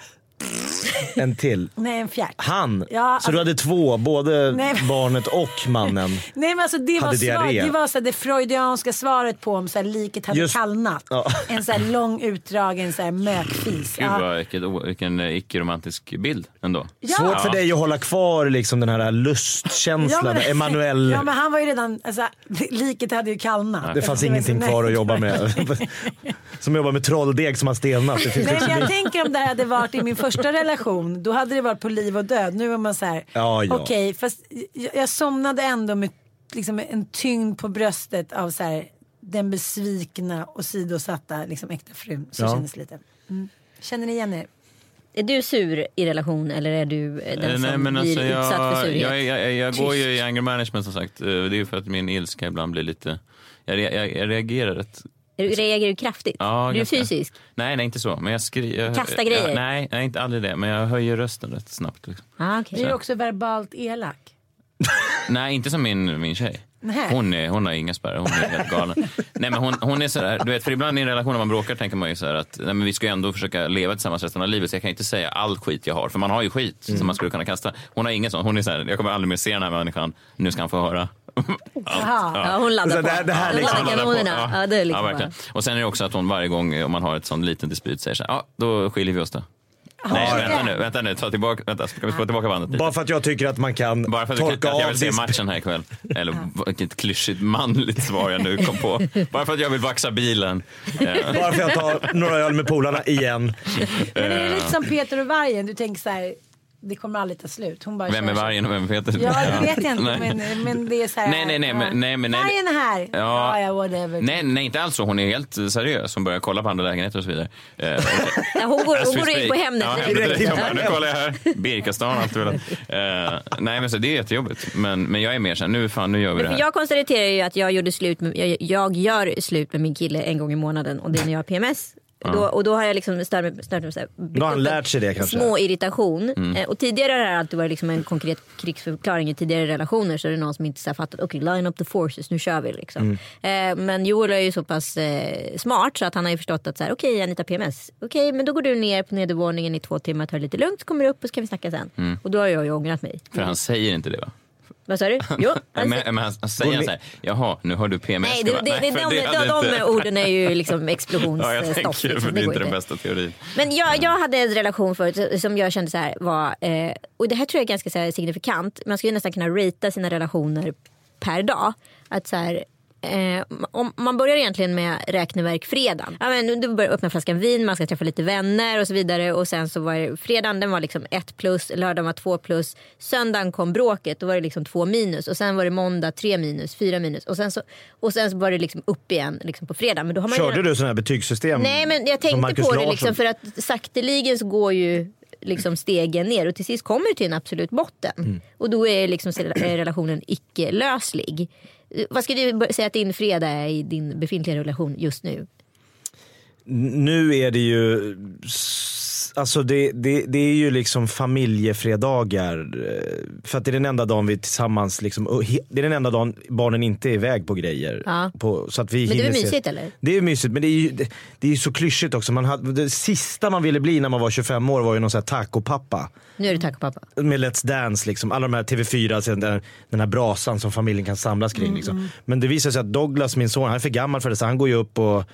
En till. nej en fjärt. Han? Ja, så du alltså- hade två, både Nej. barnet och mannen? Nej men alltså det var, svar, det var så här, det freudianska svaret på om så här, liket hade Just- kallnat. Ja. En så här lång utdragen så här, mökfis. Gud Ja. vad, vilket, o- vilken eh, icke-romantisk bild ändå. Ja. Svårt för dig att hålla kvar liksom den här lustkänslan, men- Emanuel. Ja men han var ju redan, alltså, liket hade ju kallnat. Det fanns ingenting så- kvar att nej. jobba med. Som jobbar med trolldeg som har stelnat. Det finns Nej, liksom men jag tänker om det här hade varit i min första relation, då hade det varit på liv och död. Nu är man så här, Ja, ja. okej, fast jag, jag somnade ändå med liksom, en tyngd på bröstet av så här, den besvikna och sidosatta liksom, äkta frun. Så Ja. kändes det lite. Mm. Känner ni igen er? Är du sur i relation eller är du eh, den Eh, som Nej, men blir alltså, utsatt för jag, surhet? jag, jag, jag går ju i anger management som sagt. Eh, Det är ju för att min ilska ibland blir lite... Jag, jag, jag reagerar rätt... Är du- Reagerar du kraftigt? Ja, är du fysisk? Nej, nej inte så. Men jag skriver... Kasta grejer? nej, nej, inte aldrig det. Men jag höjer rösten rätt snabbt. Liksom. Ah, okay. Blir du också verbalt elak? Nej, inte som min, min tjej. Nej. Hon, är, hon har inga spärrar, hon är helt galen. nej, men hon, hon är sådär, du vet, för ibland i en relation när man bråkar tänker man ju så här att nej, men vi ska ju ändå försöka leva tillsammans resten av livet så jag kan inte säga all skit jag har, för man har ju skit som man skulle kunna kasta. Hon har ingen sån, hon är såhär, jag kommer aldrig mer se den här människan, nu ska han få höra. Jaha. Ja, hon laddar Så på. det här- det här Hon liksom- laddar Laddar kanonerna. Ja, det är liksom ja, verkligen. Och sen är det också att hon varje gång om man har ett sån liten dispyt säger så här, ja då skiljer vi oss då. Nej, ja. vänta nu, vänta nu, ta tillbaka, vänta, ska vi få tillbaka bandet lite? Bara för att jag tycker att man kan Bara för att, torka att jag vill se matchen här ikväll. Eller vilket klyschigt manligt svar jag nu kom på. Bara för att jag vill vaxa bilen. Bara för att jag tar några öl med polarna igen. Men är det lite som Peter och vargen? Du tänker så här, det kommer aldrig ta slut. Hon bara Vem är vargen och vem vet inte? Ja, det vet jag inte. Nej. men, men det är så här. Nej, nej, nej, men- nej, men nej. Vargen är här. Ja. Ja, ja, whatever. Nej, nej, inte alls så. Hon är helt eh, seriös. Hon börjar kolla på andra lägenheter och så vidare. Eh, hon går, hon går in på Hemnet. Ja. Hemnet bara, Nu kollar jag här. Birkastan allt du. Uh, nej, men så det är jättejobbigt. Men, men jag är mer så här, nu fan, nu gör vi det här. jag konstaterar ju att jag, gjorde slut med, jag, jag gör slut med min kille en gång i månaden och det är när jag har PMS. Då, och då har jag liksom stört mig, stört mig så här, Då har han lärt sig det kanske. Små irritation. Mm. Eh, och tidigare har det alltid varit liksom en konkret krigsförklaring i tidigare relationer så är det någon som inte så fattat okej line up the forces nu kör vi liksom. Mm. Eh, men Joel är ju så pass eh, smart så att han har ju förstått att så här, okej Anita PMS, okej men då går du ner på nedervåningen i två timmar, tar det lite lugnt, så kommer du upp och så kan vi snacka sen. Mm. Och då har jag ju ångrat mig. För han säger inte det va? Vad sa du? Jo, Men, men han, säger så här, jaha, nu har du PMS. Nej, det, det, det, för de, de, de, orden är ju liksom Ja, jag explosionsstoff. tänker, liksom. för det är inte den bästa teorin. Men jag, jag hade en relation förut som jag kände så här var, eh, och det här tror jag är ganska så här signifikant, man skulle nästan kunna ratea sina relationer per dag. Att så här, Eh, om, man börjar egentligen med räkneverk fredagen. Ja, men du börjar öppna flaskan vin, man ska träffa lite vänner och så vidare. Och sen så var det, fredagen den var liksom ett plus, lördagen var två plus. Söndagen kom bråket, då var det liksom två minus. Och sen var det måndag tre minus, fyra minus. Och sen så, och sen så var det liksom upp igen liksom på fredag. Men då har man Körde redan- du sådana här betygssystem? Nej men jag tänkte på det liksom för att sakteligen så går ju liksom stegen ner och till sist kommer det till en absolut botten. Mm. Och då är liksom relationen icke-löslig. Eh, Vad skulle du säga att din fredag är i din befintliga relation just nu? Nu är det ju, alltså det, det, det är ju liksom familjefredagar. eh, För att det är den enda dagen vi tillsammans, liksom, det är den enda dagen barnen inte är iväg på grejer. Ja. På, så att vi Men det är väl se- mysigt eller? Det är mysigt men det är ju, det, det är ju så klyschigt också. Man hade, det sista man ville bli när man var 25 år var ju någon sån här tacopappa. Nu är det tack och pappa. Med Let's Dance, liksom. alla de här TV4, sen den, den här brasan som familjen kan samlas kring. Liksom. Men det visar sig att Douglas, min son, han är för gammal för det så han går ju upp och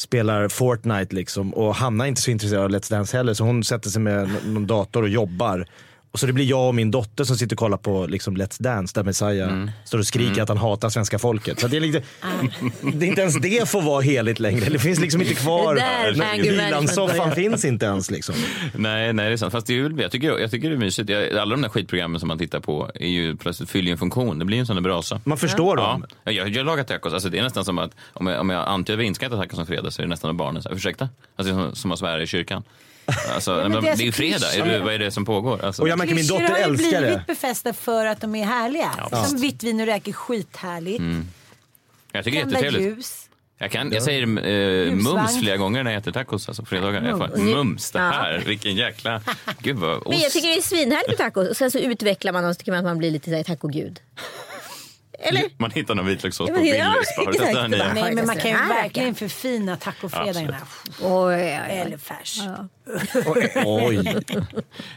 spelar Fortnite liksom. Och Hanna är inte så intresserad av Let's Dance heller så hon sätter sig med någon dator och jobbar. Och så det blir jag och min dotter som sitter och kollar på liksom, Let's Dance där Messiah står och skriker att han hatar svenska folket. Så det, är lite, det är inte ens det får vara heligt längre. Det finns liksom inte kvar. Börjar. finns inte ens liksom. Nej, nej, det är sant. Fast det är, väl- jag, tycker, jag tycker det är mysigt. Jag, alla de där skitprogrammen som man tittar på är ju plötsligt fyller ju en funktion. Det blir ju en sån där brasa. Man förstår Ja, dem. jag, jag lagar tacos. Alltså, det är nästan som att om jag, om jag antyder att vi inte ska äta tacos som fredag så är det nästan med barnen. Här, Ursäkta? Alltså, som, som att svära i kyrkan. Alltså, men men det är det är ju fredag. Är det, vad är det som pågår? Alltså, Och jag märker min Klyschor dotter har ju älskar det. blivit befästa för att de är härliga. Som vitt vin och räkor, skithärligt. Mm. jag tycker det är jättetrevligt. ljus. Jag, kan, jag säger eh, mums flera gånger när jag äter tacos. Alltså på fredagar. Jag får, Mums. det här. Vilken jäkla... Gud vad ost. Men jag tycker det är svinhärligt med tacos och sen så utvecklar man och så tycker man att man blir lite tacogud. Eller? Man hittar någon vitlökssås på men Willys. ja, exakt. Nej men man kan ju Ah, verkligen förfina tacofredagarna. Oj, oj, oj. Eller färs. Oj.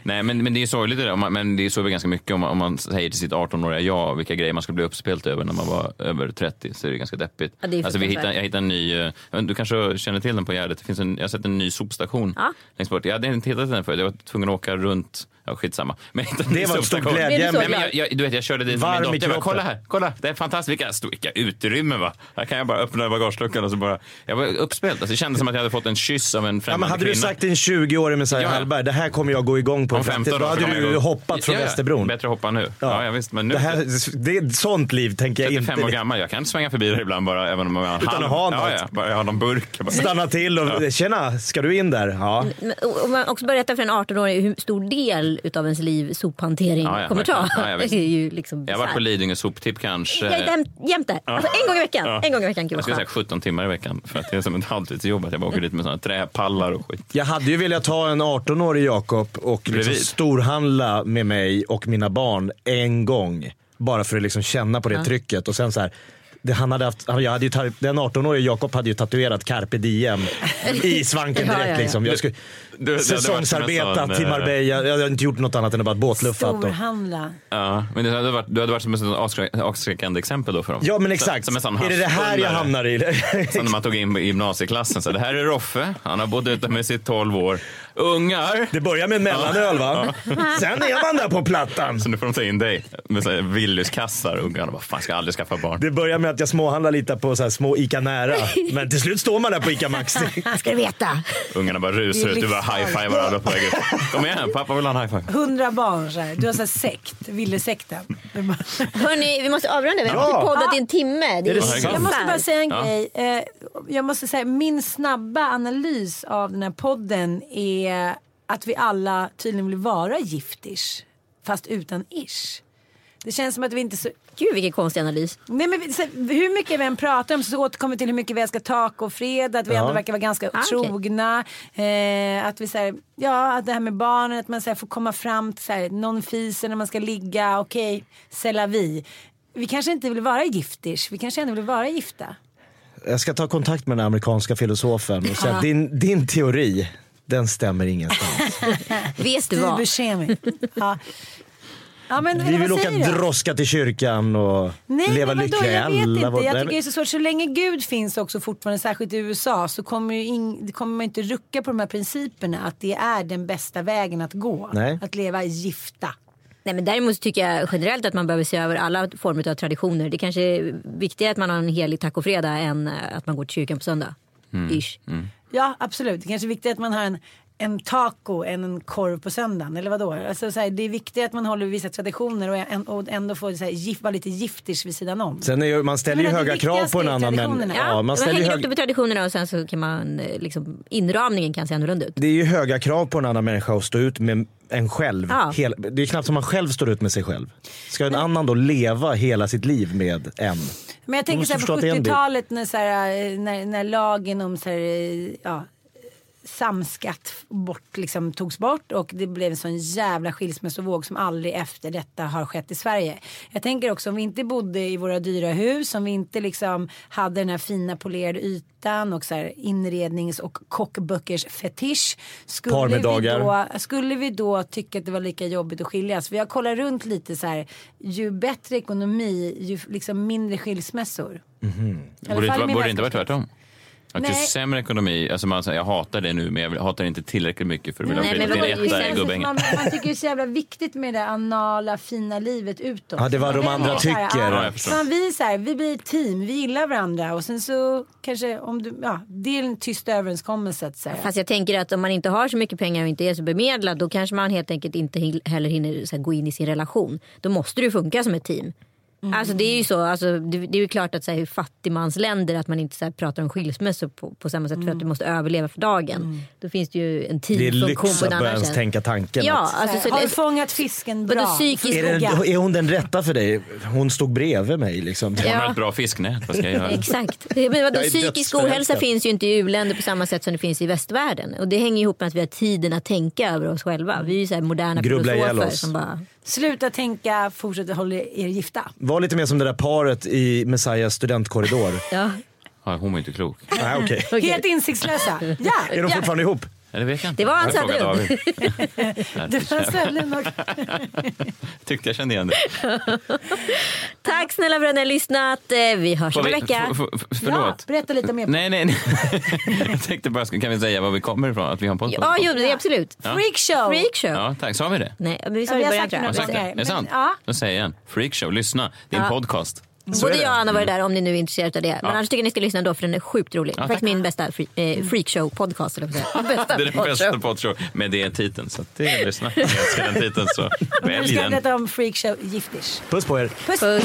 Nej, men, men det är sorgligt det där. Men det är så väl ganska mycket om man, om man säger till sitt 18-åriga jag vilka grejer man skulle bli uppspelt över när man var över 30 så är det ganska deppigt. Ja, det alltså, vi hittade, jag hittade en ny, eh, du kanske känner till den på Gärdet, det finns en, jag har sett en ny sopstation Ja. längst bort. Jag hade inte hittat den förut, jag var tvungen att åka runt, ja skitsamma. Men Det var ett stort sopstation. glädje. Blir du så Nej, men glad? jag, jag, du vet, jag körde dit med Varm min i dotter. Bara, kolla här, kolla, det är fantastiskt. Vilka, utrymmen va. Här kan jag bara öppna bagageluckan och så bara, jag var uppspelt. Alltså, det kändes som att jag hade fått en kyss av en Ja, främmande men hade du kvinna. sagt till en 20-årig Messiah Ja. Hallberg, det här kommer jag gå igång på Om en 15 framtid. Då år hade du gå- hoppat från Ja, ja. Västerbron. Bättre hoppa nu. Ja. Ja, visst, men nu det, här, det är ett sånt liv tänker jag 35 inte. år gammal, jag kan svänga förbi där ibland bara även om jag har Utan halv- att ha ja, något. ja, bara jag har någon burk. Bara, Stanna till och tjena, ska du in där? Ja. Och också berätta för en 18-åring hur stor del utav ens liv sophantering Ja, ja, kommer ta. Ja, ja, visst. det är ju liksom jag har varit på. Lidingö soptipp kanske. Jag är jämt, jämt där. Alltså, en gång i veckan. Ja. En gång i veckan. Gud Jag skulle säga skönt. 17 timmar i veckan för att det är som ett halvtidsjobb att jag bara åker dit med såna träpallar och skit. Jag hade ju velat ta en 18-årig Jakob och liksom storhandla med mig och mina barn en gång. Bara för att liksom känna på det trycket. Och sen så här, det, han hade haft, han- jag hade ju, den 18-årige Jakob hade ju tatuerat carpe diem i svanken Ja, direkt. ja, ja. Liksom. Jag skulle, Du- som säsongsarbetat sån, till eh, Marbella. Jag hade inte gjort något annat än att bara båtluffat. Och, Storhandla. Ja, men det hade varit, du hade varit som ett avskräckande exempel då för dem. ja men exakt. Som en sån är det det här jag hamnar i? Som när man tog in i gymnasieklassen. Så det här är Roffe, han har bott ute med sitt 12 år. Ungar! Det börjar med en mellanöl va? Sen är man där på plattan. Så nu får de ta in dig med Willys-kassar. Ungarna bara, fan ska jag aldrig skaffa barn. Det börjar med att jag småhandlar lite på så här små ICA Nära. Men till slut står man där på ICA Maxi. Ska du veta. Ungarna bara rusar ut ur vattnet. High-fivar alla på väg upp. Kom igen, pappa vill ha en high-five. Hundra barn så här. Du har så här sekt, Villesekten. Är Hörni, vi måste avrunda. Vi har Ja. poddat i en timme. Det Är det? Jag måste bara säga en Ja. grej. Eh, jag måste säga min snabba analys av den här podden är att vi alla tydligen vill vara giftish. Fast utan ish. Det känns som att vi inte så... Gud vilken konstig analys. Nej, men så, hur mycket vi än pratar om så återkommer vi till hur mycket vi älskar tacofredag, att vi Ja. ändå verkar vara ganska Ah, trogna. Eh, att vi säger ja att det här med barnen, att man så här, får komma fram till så här, någon fiser när man ska ligga, okej, okay, vi. Vi kanske inte vill vara giftish, vi kanske ändå vill vara gifta. Jag ska ta kontakt med den amerikanska filosofen och säga att din, din teori, den stämmer ingenstans. Vet du Du vad? Ja. Ja, men, Vi vill åka droska till kyrkan och Nej, leva men lyckliga jag vet inte. våra- Jag tycker det är så svårt. Så länge Gud finns också fortfarande, särskilt i USA, så kommer, ju in, kommer man inte rucka på de här principerna. Att det är den bästa vägen att gå. Nej. Att leva gifta. Nej, men däremot tycker jag generellt att man behöver se över alla former av traditioner. Det kanske är viktigare att man har en helig tacofredag än eh, att man går till kyrkan på söndag. Ish. Ja, absolut. Det kanske är viktigt att man har en, en taco än en korv på söndagen. Eller vadå? Alltså, så här, det är viktigt att man håller vissa traditioner och, en, och ändå får så här, gift, vara lite giftish vid sidan om. Sen är ju, man ställer ju Men höga krav på en annan men, traditionerna. ja, man man hänger hög, upp det på traditionerna och sen så kan man eh, liksom, inramningen kan se annorlunda ut. det är ju höga krav på en annan människa att stå ut med en själv. Ja. Hel, det är knappt som man själv står ut med sig själv. Ska en annan då leva hela sitt liv med en? Men jag tänker så här, på att det är en del. 70-talet när, så här, eh, när, när lagen om så här, eh, ja, samskatt bort, liksom, togs bort och det blev en sån jävla skilsmässovåg som aldrig efter detta har skett i Sverige. Jag tänker också om vi inte bodde i våra dyra hus, om vi inte liksom hade den här fina polerade ytan och så här inrednings och kockböckers fetisch. Skulle vi, då, skulle vi då tycka att det var lika jobbigt att skiljas? För jag kollar runt lite så här, ju bättre ekonomi, ju liksom mindre skilsmässor. I alla Borde det inte, borde det inte vara tvärtom? Att ju Nej. sämre ekonomi, alltså man säger jag hatar det nu men jag hatar det inte tillräckligt mycket för att vilja men till etta i känns Man, Gubbängen. man tycker det är så jävla viktigt med det anala fina livet utåt. Ja, det vad de Man andra tycker. ja, fan, vi, så här, vi blir ett team, vi gillar varandra och sen så kanske om du, ja, det är en tyst överenskommelse. att säga. Fast jag tänker att om man inte har så mycket pengar och inte är så bemedlad då kanske man helt enkelt inte heller hinner så här, gå in i sin relation. Då måste det ju funka som ett team. Mm. Alltså det är ju så, alltså, det, det är ju klart att så här, i fattigmansländer att man inte så här, pratar om skilsmässor på, på samma sätt för att du måste överleva för dagen. Då finns det ju en Det är lyx på att börja ens tänka tanken. Ja, att, alltså, så har du fångat fisken bra? psykisk- är, Fråga. är hon den rätta för dig? Hon stod bredvid mig liksom. Hon har Ja. ett bra fisknät, vad ska jag göra? Exakt. Men vadå, psykisk ohälsa finns ju inte i u-länder på samma sätt som det finns i västvärlden. Och det hänger ihop med att vi har tiden att tänka över oss själva. Vi är ju så här moderna Grubbla filosofer som bara... Sluta tänka, fortsätt hålla er gifta. Var lite mer som det där paret i Messiahs studentkorridor. Ja. Ja, hon var inte klok. Nej. Okej. Helt insiktslösa. Ja, Är de ja. fortfarande ihop? Ja, det vet jag inte. Det var frågar Söderlund. Det var Söderlund. Tyckte jag kände igen det. Tack snälla för att ni har lyssnat. Eh, Vi hörs om en vecka. f- f- Ja, Förlåt. berätta lite mer. Nej, nej, nej. Jag tänkte bara, kan vi säga var vi kommer ifrån? Att vi har en podcast? Ja, jo, det är absolut. Freakshow! Freakshow. Ja, tack. Sa vi det? Nej, men vi sa Ja, det vi i har början tror Har jag. sagt det? Är det sant? ja. Då säger jag igen. Freakshow, lyssna. Det är en Ja. podcast. Är Både det. jag och Anna var där om ni nu är intresserade av det. Men annars tycker jag ni ska lyssna ändå för den är sjukt rolig. Ja, Faktiskt min bästa free, eh, freakshow-podcast. eller vad jag säger. Bästa Det är den bästa podshow med det titeln. Så det är lyssna. Jag älskar den titeln så Nu välj ska jag den. berätta om Freakshow Giftish. Puss på er. Puss! Puss.